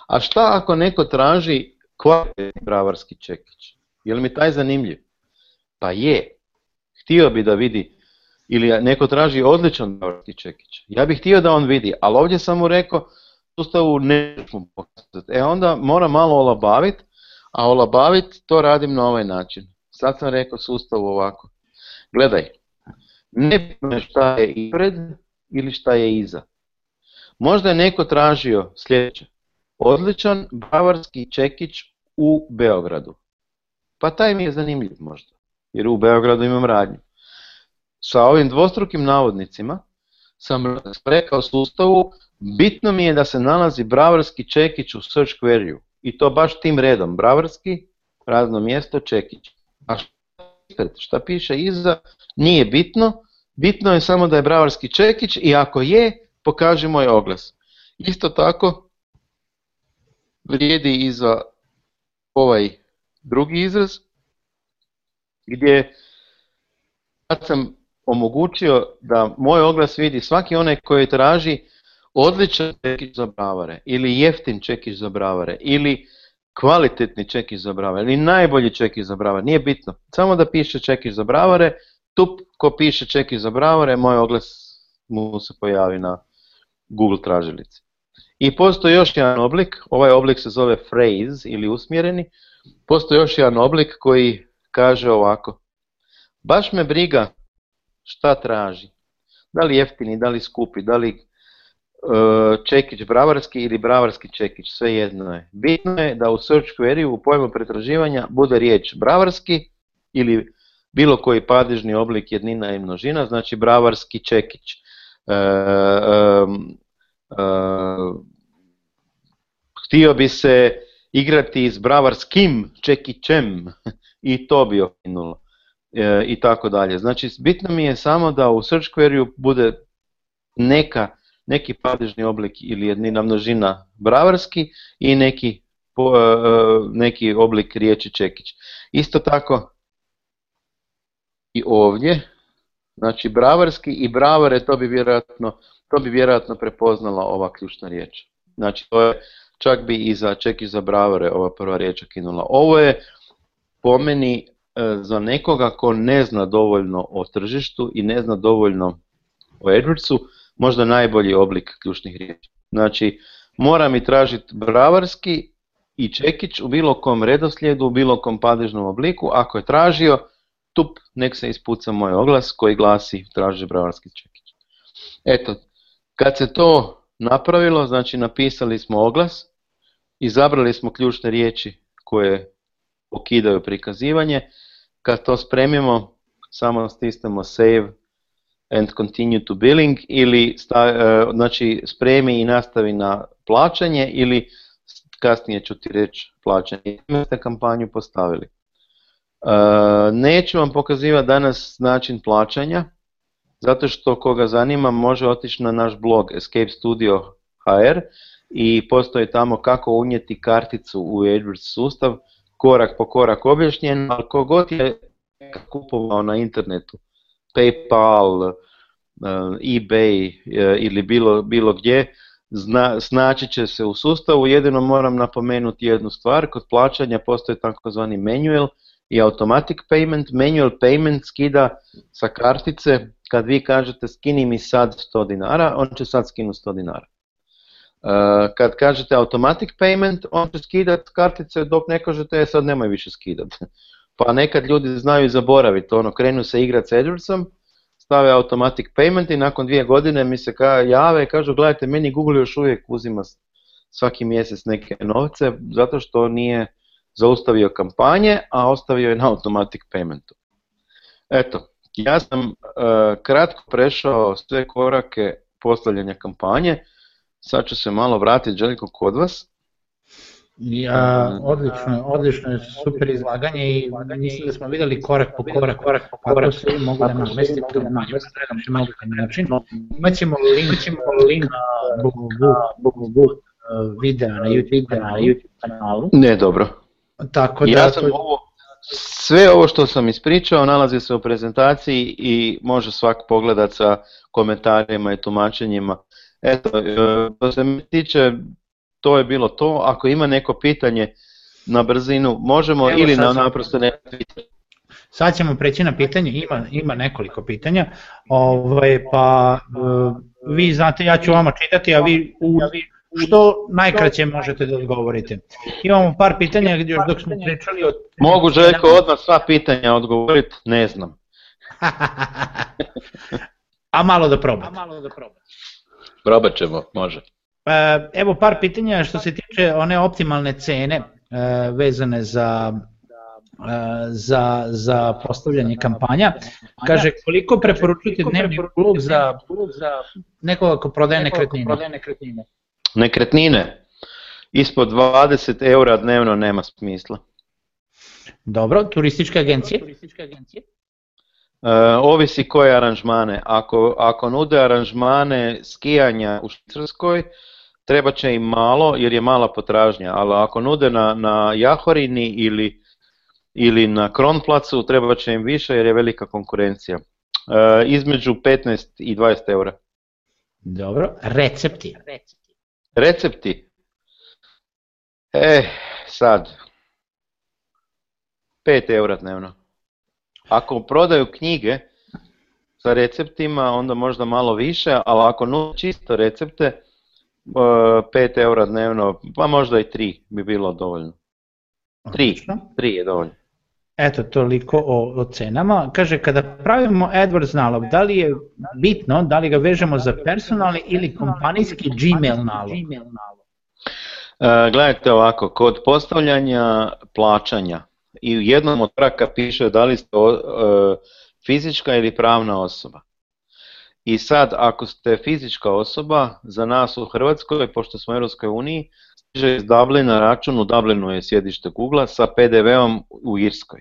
A šta ako neko traži kvalitetni bravarski čekić? Je li mi taj zanimljiv? Pa je. Htio bi da vidi ili neko traži odličan bravarski čekić. Ja bih htio da on vidi, ali ovdje sam mu rekao sustavu ne možemo pokazati. E onda mora malo olabaviti a olabavit to radim na ovaj način. Sad sam rekao sustavu ovako. Gledaj, ne šta je ispred ili šta je iza. Možda je neko tražio sljedeće. Odličan bavarski čekić u Beogradu. Pa taj mi je zanimljiv možda, jer u Beogradu imam radnju. Sa ovim dvostrukim navodnicima sam sprekao sustavu, bitno mi je da se nalazi bravarski čekić u search query i to baš tim redom, bravarski, razno mjesto, Čekić. A šta piše iza, nije bitno, bitno je samo da je bravarski Čekić i ako je, pokaži moj oglas. Isto tako vrijedi i za ovaj drugi izraz, gdje sad sam omogućio da moj oglas vidi svaki onaj koji traži odličan čekić za bravare, ili jeftin čekić za bravare, ili kvalitetni čekić za bravare, ili najbolji čekić za bravare, nije bitno. Samo da piše čekić za bravare, tup ko piše čekić za bravare, moj oglas mu se pojavi na Google tražilici. I postoji još jedan oblik, ovaj oblik se zove phrase ili usmjereni, postoji još jedan oblik koji kaže ovako, baš me briga šta traži, da li jeftini, da li skupi, da li E, čekić bravarski ili bravarski čekić, sve jedno je. Bitno je da u search query u pojmu pretraživanja bude riječ bravarski ili bilo koji padežni oblik jednina i množina, znači bravarski čekić. E, e, e htio bi se igrati s bravarskim čekićem i to bi okinulo i tako dalje. Znači bitno mi je samo da u search query bude neka neki padežni oblik ili jednina množina bravarski i neki, e, neki oblik riječi čekić. Isto tako i ovdje, znači bravarski i bravare, to bi vjerojatno, to bi vjerojatno prepoznala ova ključna riječ. Znači to je, čak bi i za čekić za bravare ova prva riječ kinula. Ovo je po meni e, za nekoga ko ne zna dovoljno o tržištu i ne zna dovoljno o Edwardsu, možda najbolji oblik ključnih riječi. Znači, mora mi tražiti bravarski i čekić u bilo kom redoslijedu, u bilo kom padežnom obliku, ako je tražio, tup, nek se ispuca moj oglas koji glasi traži bravarski čekić. Eto, kad se to napravilo, znači napisali smo oglas, izabrali smo ključne riječi koje okidaju prikazivanje, kad to spremimo, samo stisnemo save and continue to billing ili e, znači spremi i nastavi na plaćanje ili kasnije ću ti reći plaćanje. Ili ste kampanju postavili. E, neću vam pokazivati danas način plaćanja, zato što koga zanima može otići na naš blog Escape Studio HR i postoji tamo kako unijeti karticu u AdWords sustav, korak po korak objašnjen, ali kogod je kupovao na internetu PayPal, eh, eBay eh, ili bilo, bilo gdje, zna, snaći će se u sustavu. Jedino moram napomenuti jednu stvar, kod plaćanja postoji takozvani manual i automatic payment. Manual payment skida sa kartice, kad vi kažete skini mi sad 100 dinara, on će sad skinu 100 dinara. Eh, kad kažete automatic payment, on će skidati kartice dok ne kažete e, sad nemoj više skidati. Pa nekad ljudi znaju i zaboraviti, ono, krenu se igrati s AdWordsom, stave automatic payment i nakon dvije godine mi se ka, jave i kažu gledajte meni Google još uvijek uzima svaki mjesec neke novce zato što nije zaustavio kampanje, a ostavio je na automatic paymentu. Eto, ja sam e, kratko prešao sve korake postavljanja kampanje, sad ću se malo vratiti Željko kod vas. Ja, odlično, odlično je, super izlaganje i mislim da smo vidjeli korak po korak, korak po korak, svi mogu da nam u manju na najbolji način. Imaćemo link, ćemo link na www eh, videa na YouTube kanalu. Ne, dobro. Tako da, ja sam ovo, sve ovo što sam ispričao nalazi se u prezentaciji i može svak pogledat sa komentarima i tumačenjima. Eto, eh, što se mi tiče, to je bilo to. Ako ima neko pitanje na brzinu, možemo ili na naprosto ne Sad ćemo preći na pitanje, ima, ima nekoliko pitanja, Ove, ovaj, pa e, vi znate, ja ću vama čitati, a vi u što najkraće možete da odgovorite. Imamo par pitanja gdje još dok smo pričali Mogu Željko odmah sva pitanja odgovoriti, ne znam. a malo da probate. A malo da probate. Probat ćemo, može. Pa, evo par pitanja što se tiče one optimalne cene e, vezane za e, za, za postavljanje kampanja. Kaže, koliko preporučujete dnevni za, za nekoga ko prodaje nekretnine? Nekretnine. Ispod 20 eura dnevno nema smisla. Dobro, turističke agencije? E, ovisi koje aranžmane. Ako, ako nude aranžmane skijanja u Švicarskoj, treba će im malo jer je mala potražnja, ali ako nude na, na Jahorini ili, ili na Kronplacu treba će im više jer je velika konkurencija. E, između 15 i 20 eura. Dobro, recepti. Recepti. E, sad, 5 eura dnevno. Ako prodaju knjige sa receptima, onda možda malo više, ali ako nude čisto recepte, 5 e, eura dnevno, pa možda i 3 bi bilo dovoljno. 3, 3 je dovoljno. Eto, toliko o, o cenama. Kaže, kada pravimo AdWords nalog, da li je bitno da li ga vežemo za personalni ili kompanijski Gmail nalog? E, gledajte ovako, kod postavljanja plaćanja i u jednom od traka piše da li ste e, fizička ili pravna osoba. I sad, ako ste fizička osoba, za nas u Hrvatskoj, pošto smo u Europskoj uniji, stiže iz Dublina račun, u Dublinu je sjedište Google, sa PDV-om u Irskoj.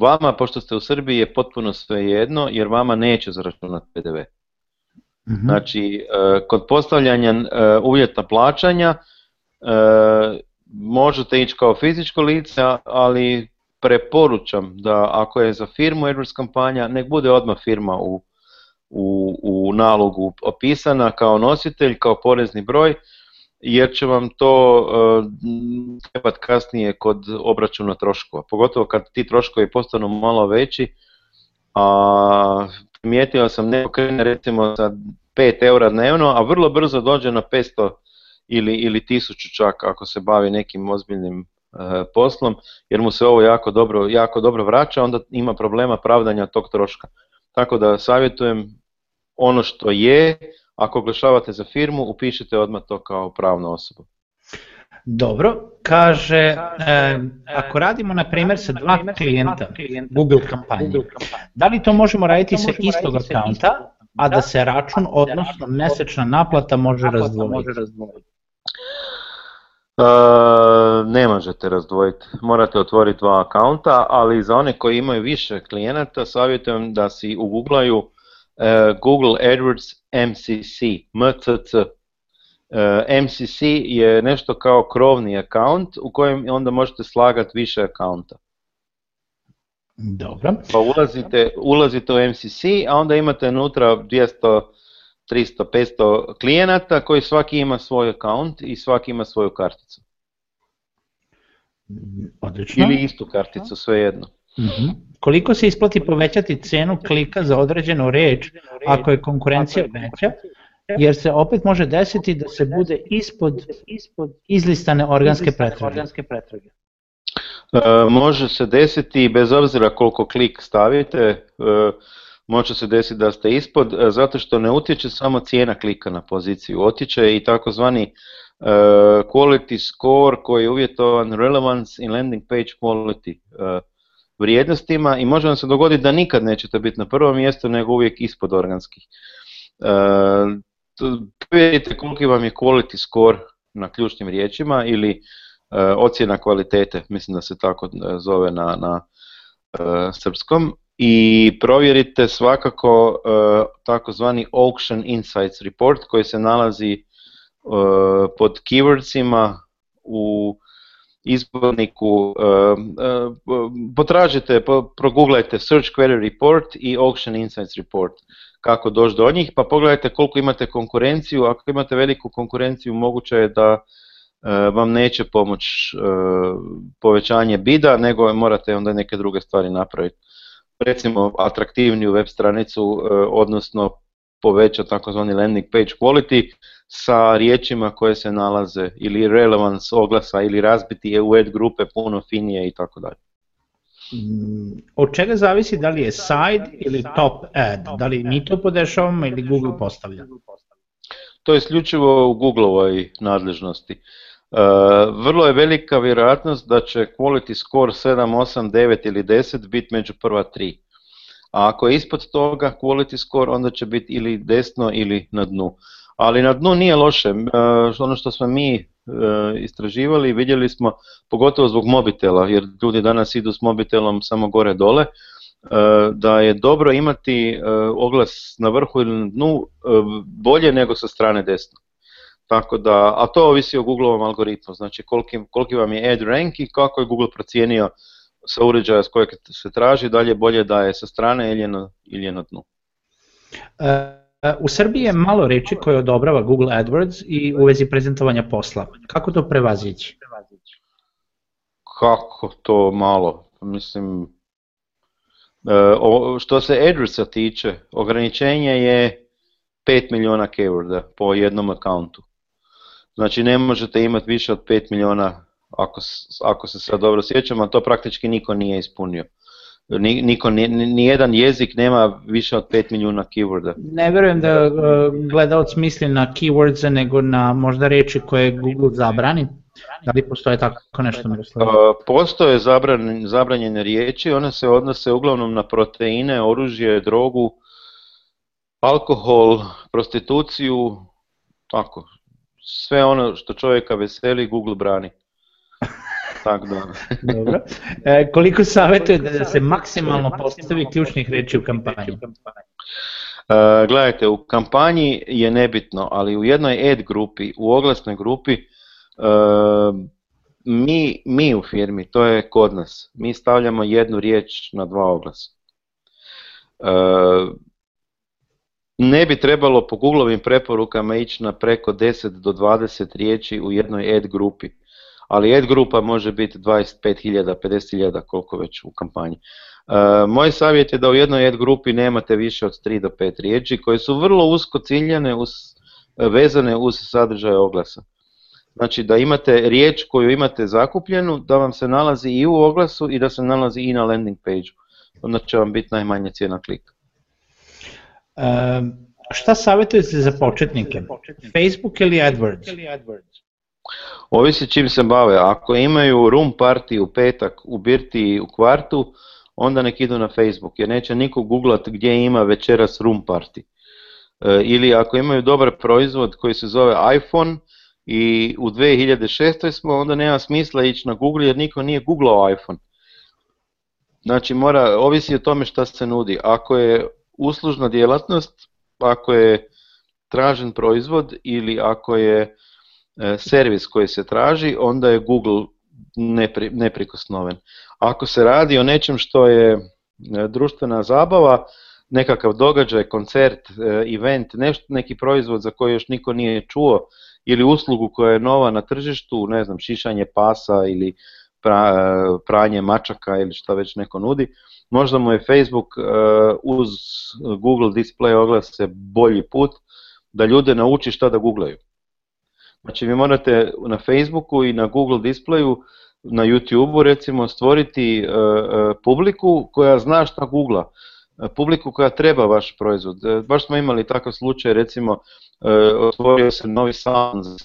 Vama, pošto ste u Srbiji, je potpuno svejedno, jer vama neće zaračunati PDV. Mhm. Znači, e, kod postavljanja e, uvjeta plaćanja, e, možete ići kao fizičko lice, ali preporučam da ako je za firmu AdWords kampanja, nek bude odmah firma u u, u nalogu opisana kao nositelj, kao porezni broj, jer će vam to e, trebati kasnije kod obračuna troškova. Pogotovo kad ti troškovi postanu malo veći, a primijetio sam neko krene recimo za 5 eura dnevno, a vrlo brzo dođe na 500 ili, ili 1000 čak ako se bavi nekim ozbiljnim e, poslom, jer mu se ovo jako dobro, jako dobro vraća, onda ima problema pravdanja tog troška. Tako da savjetujem ono što je, ako oglašavate za firmu, upišite odmah to kao pravnu osobu. Dobro, kaže, ako radimo na primjer sa dva klijenta Google kampanje, da li to možemo raditi sa istog akaunta, a da se račun, odnosno mesečna naplata može razdvojiti? E, ne možete razdvojiti, morate otvoriti dva akaunta, ali za one koji imaju više klijenata savjetujem da si uguglaju e, Google AdWords MCC, MCC. MCC e, je nešto kao krovni account u kojem onda možete slagati više akaunta. Dobro. Pa ulazite, ulazite u MCC, a onda imate unutra 200 300-500 klijenata koji svaki ima svoj account i svaki ima svoju karticu. Odlično. Ili istu karticu, svejedno. Mhm. Koliko se isplati povećati cenu klika za određenu riječ ako je konkurencija veća, jer se opet može desiti da se bude ispod, ispod izlistane organske pretrage. E, može se desiti bez obzira koliko klik stavite, e, Može se desiti da ste ispod, e, zato što ne utječe samo cijena klika na poziciju, utječe i takozvani e, quality score koji je uvjetovan relevance in landing page quality e, vrijednostima i može vam se dogoditi da nikad nećete biti na prvom mjestu nego uvijek ispod organskih. Vidite koliki vam je quality score na ključnim riječima ili ocjena kvalitete, mislim da se tako zove na, na srpskom i provjerite svakako e, takozvani Auction Insights Report koji se nalazi e, pod keywordsima u izborniku, e, potražite, proguglajte Search Query Report i Auction Insights Report kako doći do njih, pa pogledajte koliko imate konkurenciju, ako imate veliku konkurenciju moguće je da vam neće pomoć povećanje bida, nego morate onda neke druge stvari napraviti recimo atraktivniju web stranicu, e, odnosno poveća takozvani landing page quality sa riječima koje se nalaze ili relevance oglasa ili razbiti je u ad grupe puno finije i tako dalje. Mm, od čega zavisi da li je side ili top ad, da li mi to podešavamo ili Google postavlja? To je isključivo u Googleovoj nadležnosti. E, vrlo je velika vjerojatnost da će quality score 7, 8, 9 ili 10 biti među prva tri. A ako je ispod toga quality score, onda će biti ili desno ili na dnu. Ali na dnu nije loše. E, ono što smo mi e, istraživali, vidjeli smo, pogotovo zbog mobitela, jer ljudi danas idu s mobitelom samo gore-dole, da je dobro imati oglas na vrhu ili na dnu bolje nego sa strane desno. Tako da, a to ovisi o Googleovom algoritmu, znači koliki, koliki vam je ad rank i kako je Google procijenio sa uređaja s kojeg se traži, dalje bolje da je sa strane ili je na, ili dnu. E, u Srbiji je malo reči koje odobrava Google AdWords i u vezi prezentovanja posla. Kako to prevazići? Kako to malo? Pa mislim, e, što se AdWordsa tiče, ograničenje je 5 miliona keyworda po jednom akauntu. Znači ne možete imati više od 5 milijuna, ako, ako se sad dobro sjećam, a to praktički niko nije ispunio. Niko, ni, ni jedan jezik nema više od 5 milijuna keyworda. Ne vjerujem da e, gledalac misli na keywords nego na možda riječi koje Google zabrani. Da li postoje tako nešto? E, postoje zabranjene riječi, one se odnose uglavnom na proteine, oružje, drogu, alkohol, prostituciju, tako, sve ono što čovjeka veseli, Google brani. Tako da. Dobro. E, koliko savjetuje da se maksimalno postavi ključnih riječi u kampanji? E, gledajte, u kampanji je nebitno, ali u jednoj ad grupi, u oglasnoj grupi, e, mi, mi u firmi, to je kod nas, mi stavljamo jednu riječ na dva oglasa. E, ne bi trebalo po Googleovim preporukama ići na preko 10 do 20 riječi u jednoj ad grupi, ali ad grupa može biti 25.000, 50.000 koliko već u kampanji. E, moj savjet je da u jednoj ad grupi nemate više od 3 do 5 riječi koje su vrlo usko ciljane vezane uz sadržaj oglasa. Znači da imate riječ koju imate zakupljenu, da vam se nalazi i u oglasu i da se nalazi i na landing page Onda će vam biti najmanja cijena klika. Ehm, šta savjetujete za početnike? Facebook ili AdWords? Ovisi čim se bave. Ako imaju room party u petak, u birti u kvartu, onda nek idu na Facebook, jer neće niko googlat gdje ima večeras room party. Ehm, ili ako imaju dobar proizvod koji se zove iPhone i u 2006. smo, onda nema smisla ići na Google jer niko nije googlao iPhone. Znači mora, ovisi o tome šta se nudi. Ako je uslužna djelatnost, ako je tražen proizvod ili ako je e, servis koji se traži, onda je Google nepri, neprikosnoven. Ako se radi o nečem što je e, društvena zabava, nekakav događaj, koncert, e, event, nešto, neki proizvod za koji još niko nije čuo ili uslugu koja je nova na tržištu, ne znam, šišanje pasa ili pranje mačaka ili što već neko nudi, Možda mu je Facebook e, uz Google display oglase bolji put da ljude nauči šta da googlaju. Znači vi morate na Facebooku i na Google Displayu, na YouTubeu recimo stvoriti e, e, publiku koja zna šta googla publiku koja treba vaš proizvod. Baš smo imali takav slučaj, recimo, otvorio se novi salon za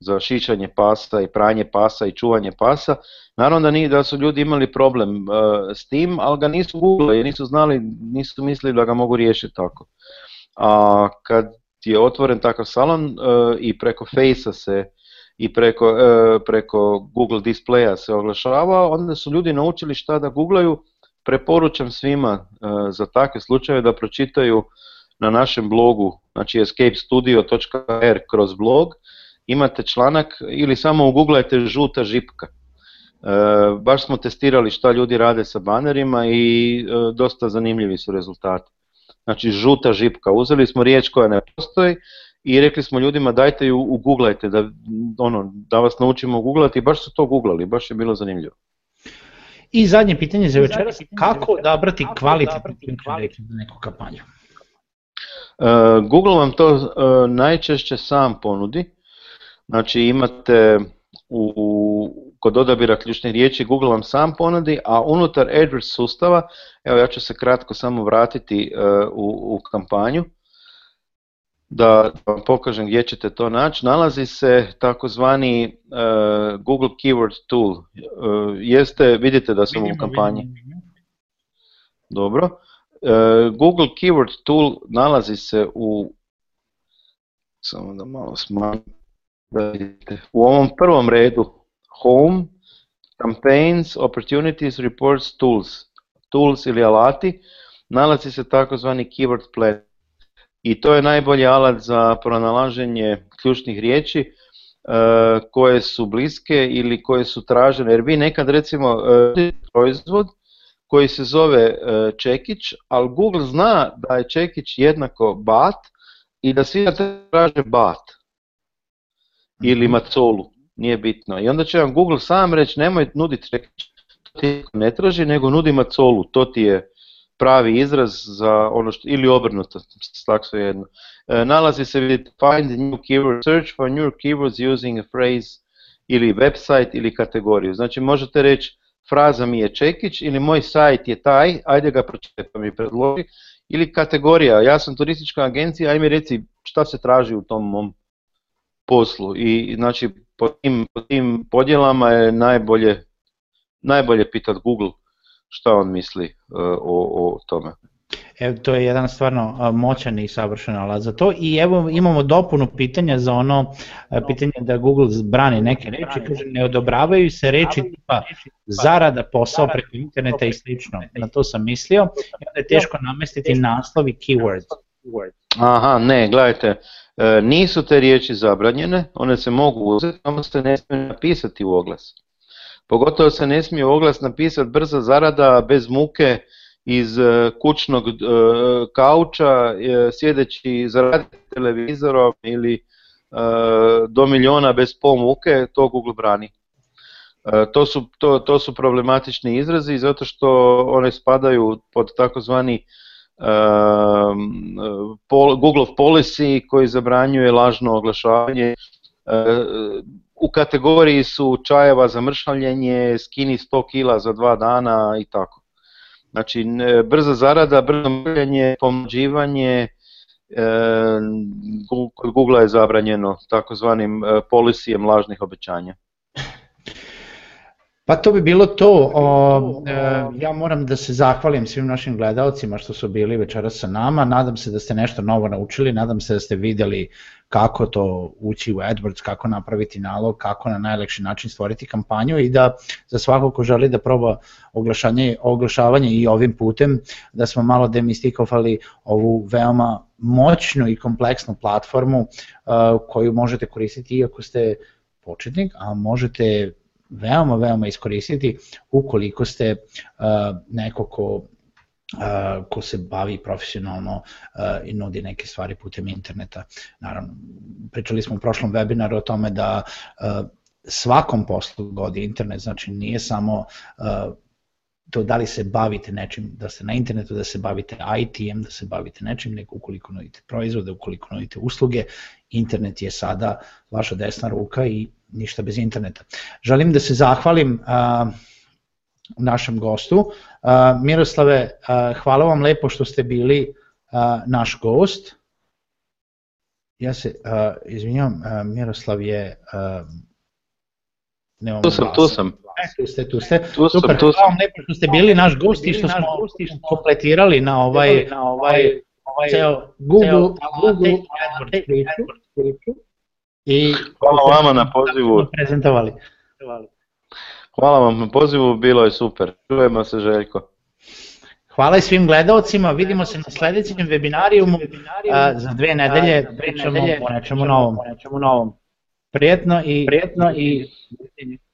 za šišanje pasa i pranje pasa i čuvanje pasa. Naravno da, ni, da su ljudi imali problem e, s tim, ali ga nisu googlili, nisu znali, nisu mislili da ga mogu riješiti tako. A kad je otvoren takav salon e, i preko face se i preko, e, preko Google displeja se oglašava, onda su ljudi naučili šta da guglaju, Preporučam svima za takve slučajeve da pročitaju na našem blogu, znači escapestudio.r kroz blog, imate članak ili samo uguglajte žuta žipka. E, baš smo testirali šta ljudi rade sa banerima i e, dosta zanimljivi su rezultati. Znači žuta žipka, uzeli smo riječ koja ne postoji i rekli smo ljudima dajte ju uguglajte da, ono, da vas naučimo googlati i baš su to googlali, baš je bilo zanimljivo. I zadnje pitanje za večeras, kako odabrati kvalitetnu neku kampanju? E, Google vam to najčešće sam ponudi, Znači imate u, kod odabira ključnih riječi Google vam sam ponudi, a unutar AdWords sustava, evo ja ću se kratko samo vratiti e, u, u kampanju, da vam pokažem gdje ćete to naći, nalazi se takozvani e, Google Keyword Tool. E, jeste, vidite da sam u kampanji. Dobro. Google Keyword Tool nalazi se u, samo da malo smanjim u ovom prvom redu Home, Campaigns, Opportunities, Reports, Tools. Tools ili alati nalazi se takozvani keyword plan. I to je najbolji alat za pronalaženje ključnih riječi e, koje su bliske ili koje su tražene. Jer vi nekad recimo e, proizvod koji se zove e, čekić, ali Google zna da je čekić jednako bat i da svi traže bat ili macolu, nije bitno. I onda će vam Google sam reći nemoj nuditi ti ne traži, nego nudi macolu, to ti je pravi izraz za ono što, ili obrnuto, slak sve jedno. E, nalazi se vidjeti find new keyword, search for new keywords using a phrase ili website ili kategoriju. Znači možete reći fraza mi je čekić ili moj sajt je taj, ajde ga pročitaj pa mi predloži, ili kategorija, ja sam turistička agencija, mi reci šta se traži u tom mom poslu i znači po tim, po tim podjelama je najbolje, najbolje pitati Google šta on misli e, o, o tome. Evo, to je jedan stvarno e, moćan i savršen alat za to i evo imamo dopunu pitanja za ono e, pitanje da Google brani neke reči, kaže ne odobravaju se reči tipa zarada, posao preko interneta i slično, na to sam mislio i onda je teško namestiti naslovi keywords. Aha, ne, gledajte, E, nisu te riječi zabranjene, one se mogu uzeti, samo se ne smije napisati u oglas. Pogotovo se ne smije u oglas napisati brza zarada bez muke iz e, kućnog e, kauča, sjedeći za televizorom ili do miliona bez pomuke muke, to Google brani. To su, to, to su problematični izrazi zato što one spadaju pod takozvani Ehm, Google policy koji zabranjuje lažno oglašavanje. Ehm, u kategoriji su čajeva za mršavljenje, skini 100 kila za dva dana i tako. Znači, brza zarada, brzo mršavljenje, ehm, kod Google je zabranjeno takozvanim e, polisijem lažnih obećanja. Pa to bi bilo to. E, ja moram da se zahvalim svim našim gledalcima što su bili večeras sa nama. Nadam se da ste nešto novo naučili, nadam se da ste vidjeli kako to ući u AdWords, kako napraviti nalog, kako na najlakši način stvoriti kampanju i da za svakog ko želi da proba oglašanje, oglašavanje i ovim putem da smo malo demistikovali ovu veoma moćnu i kompleksnu platformu e, koju možete koristiti iako ste početnik, a možete veoma, veoma iskoristiti ukoliko ste uh, neko eh, ko se bavi profesionalno eh, i nudi neke stvari putem interneta. Naravno, pričali smo u prošlom webinaru o tome da svakom poslu godi internet, znači nije samo to da li se bavite nečim, da ste na internetu, da se bavite it da se bavite nečim, neko ukoliko nudite proizvode, ukoliko nudite usluge, internet je sada vaša desna ruka i ništa bez interneta. Želim da se zahvalim našem gostu. Miroslave, hvala vam lepo što ste bili naš gost. Ja se izvinjam, Miroslav je... Nemam tu sam, tu sam. E, tu ste, tu ste. Super, hvala što ste bili naš gost i što smo kompletirali na ovaj, na ovaj, ovaj, ovaj Google, Google i Hvala vama na pozivu. Prezentovali. Hvala vam na pozivu, bilo je super. Čujemo se Željko. Hvala i svim gledalcima, vidimo se na sljedećem webinarijumu za dve nedelje, pričamo o nečemu novom. Prijetno i... Prijetno i...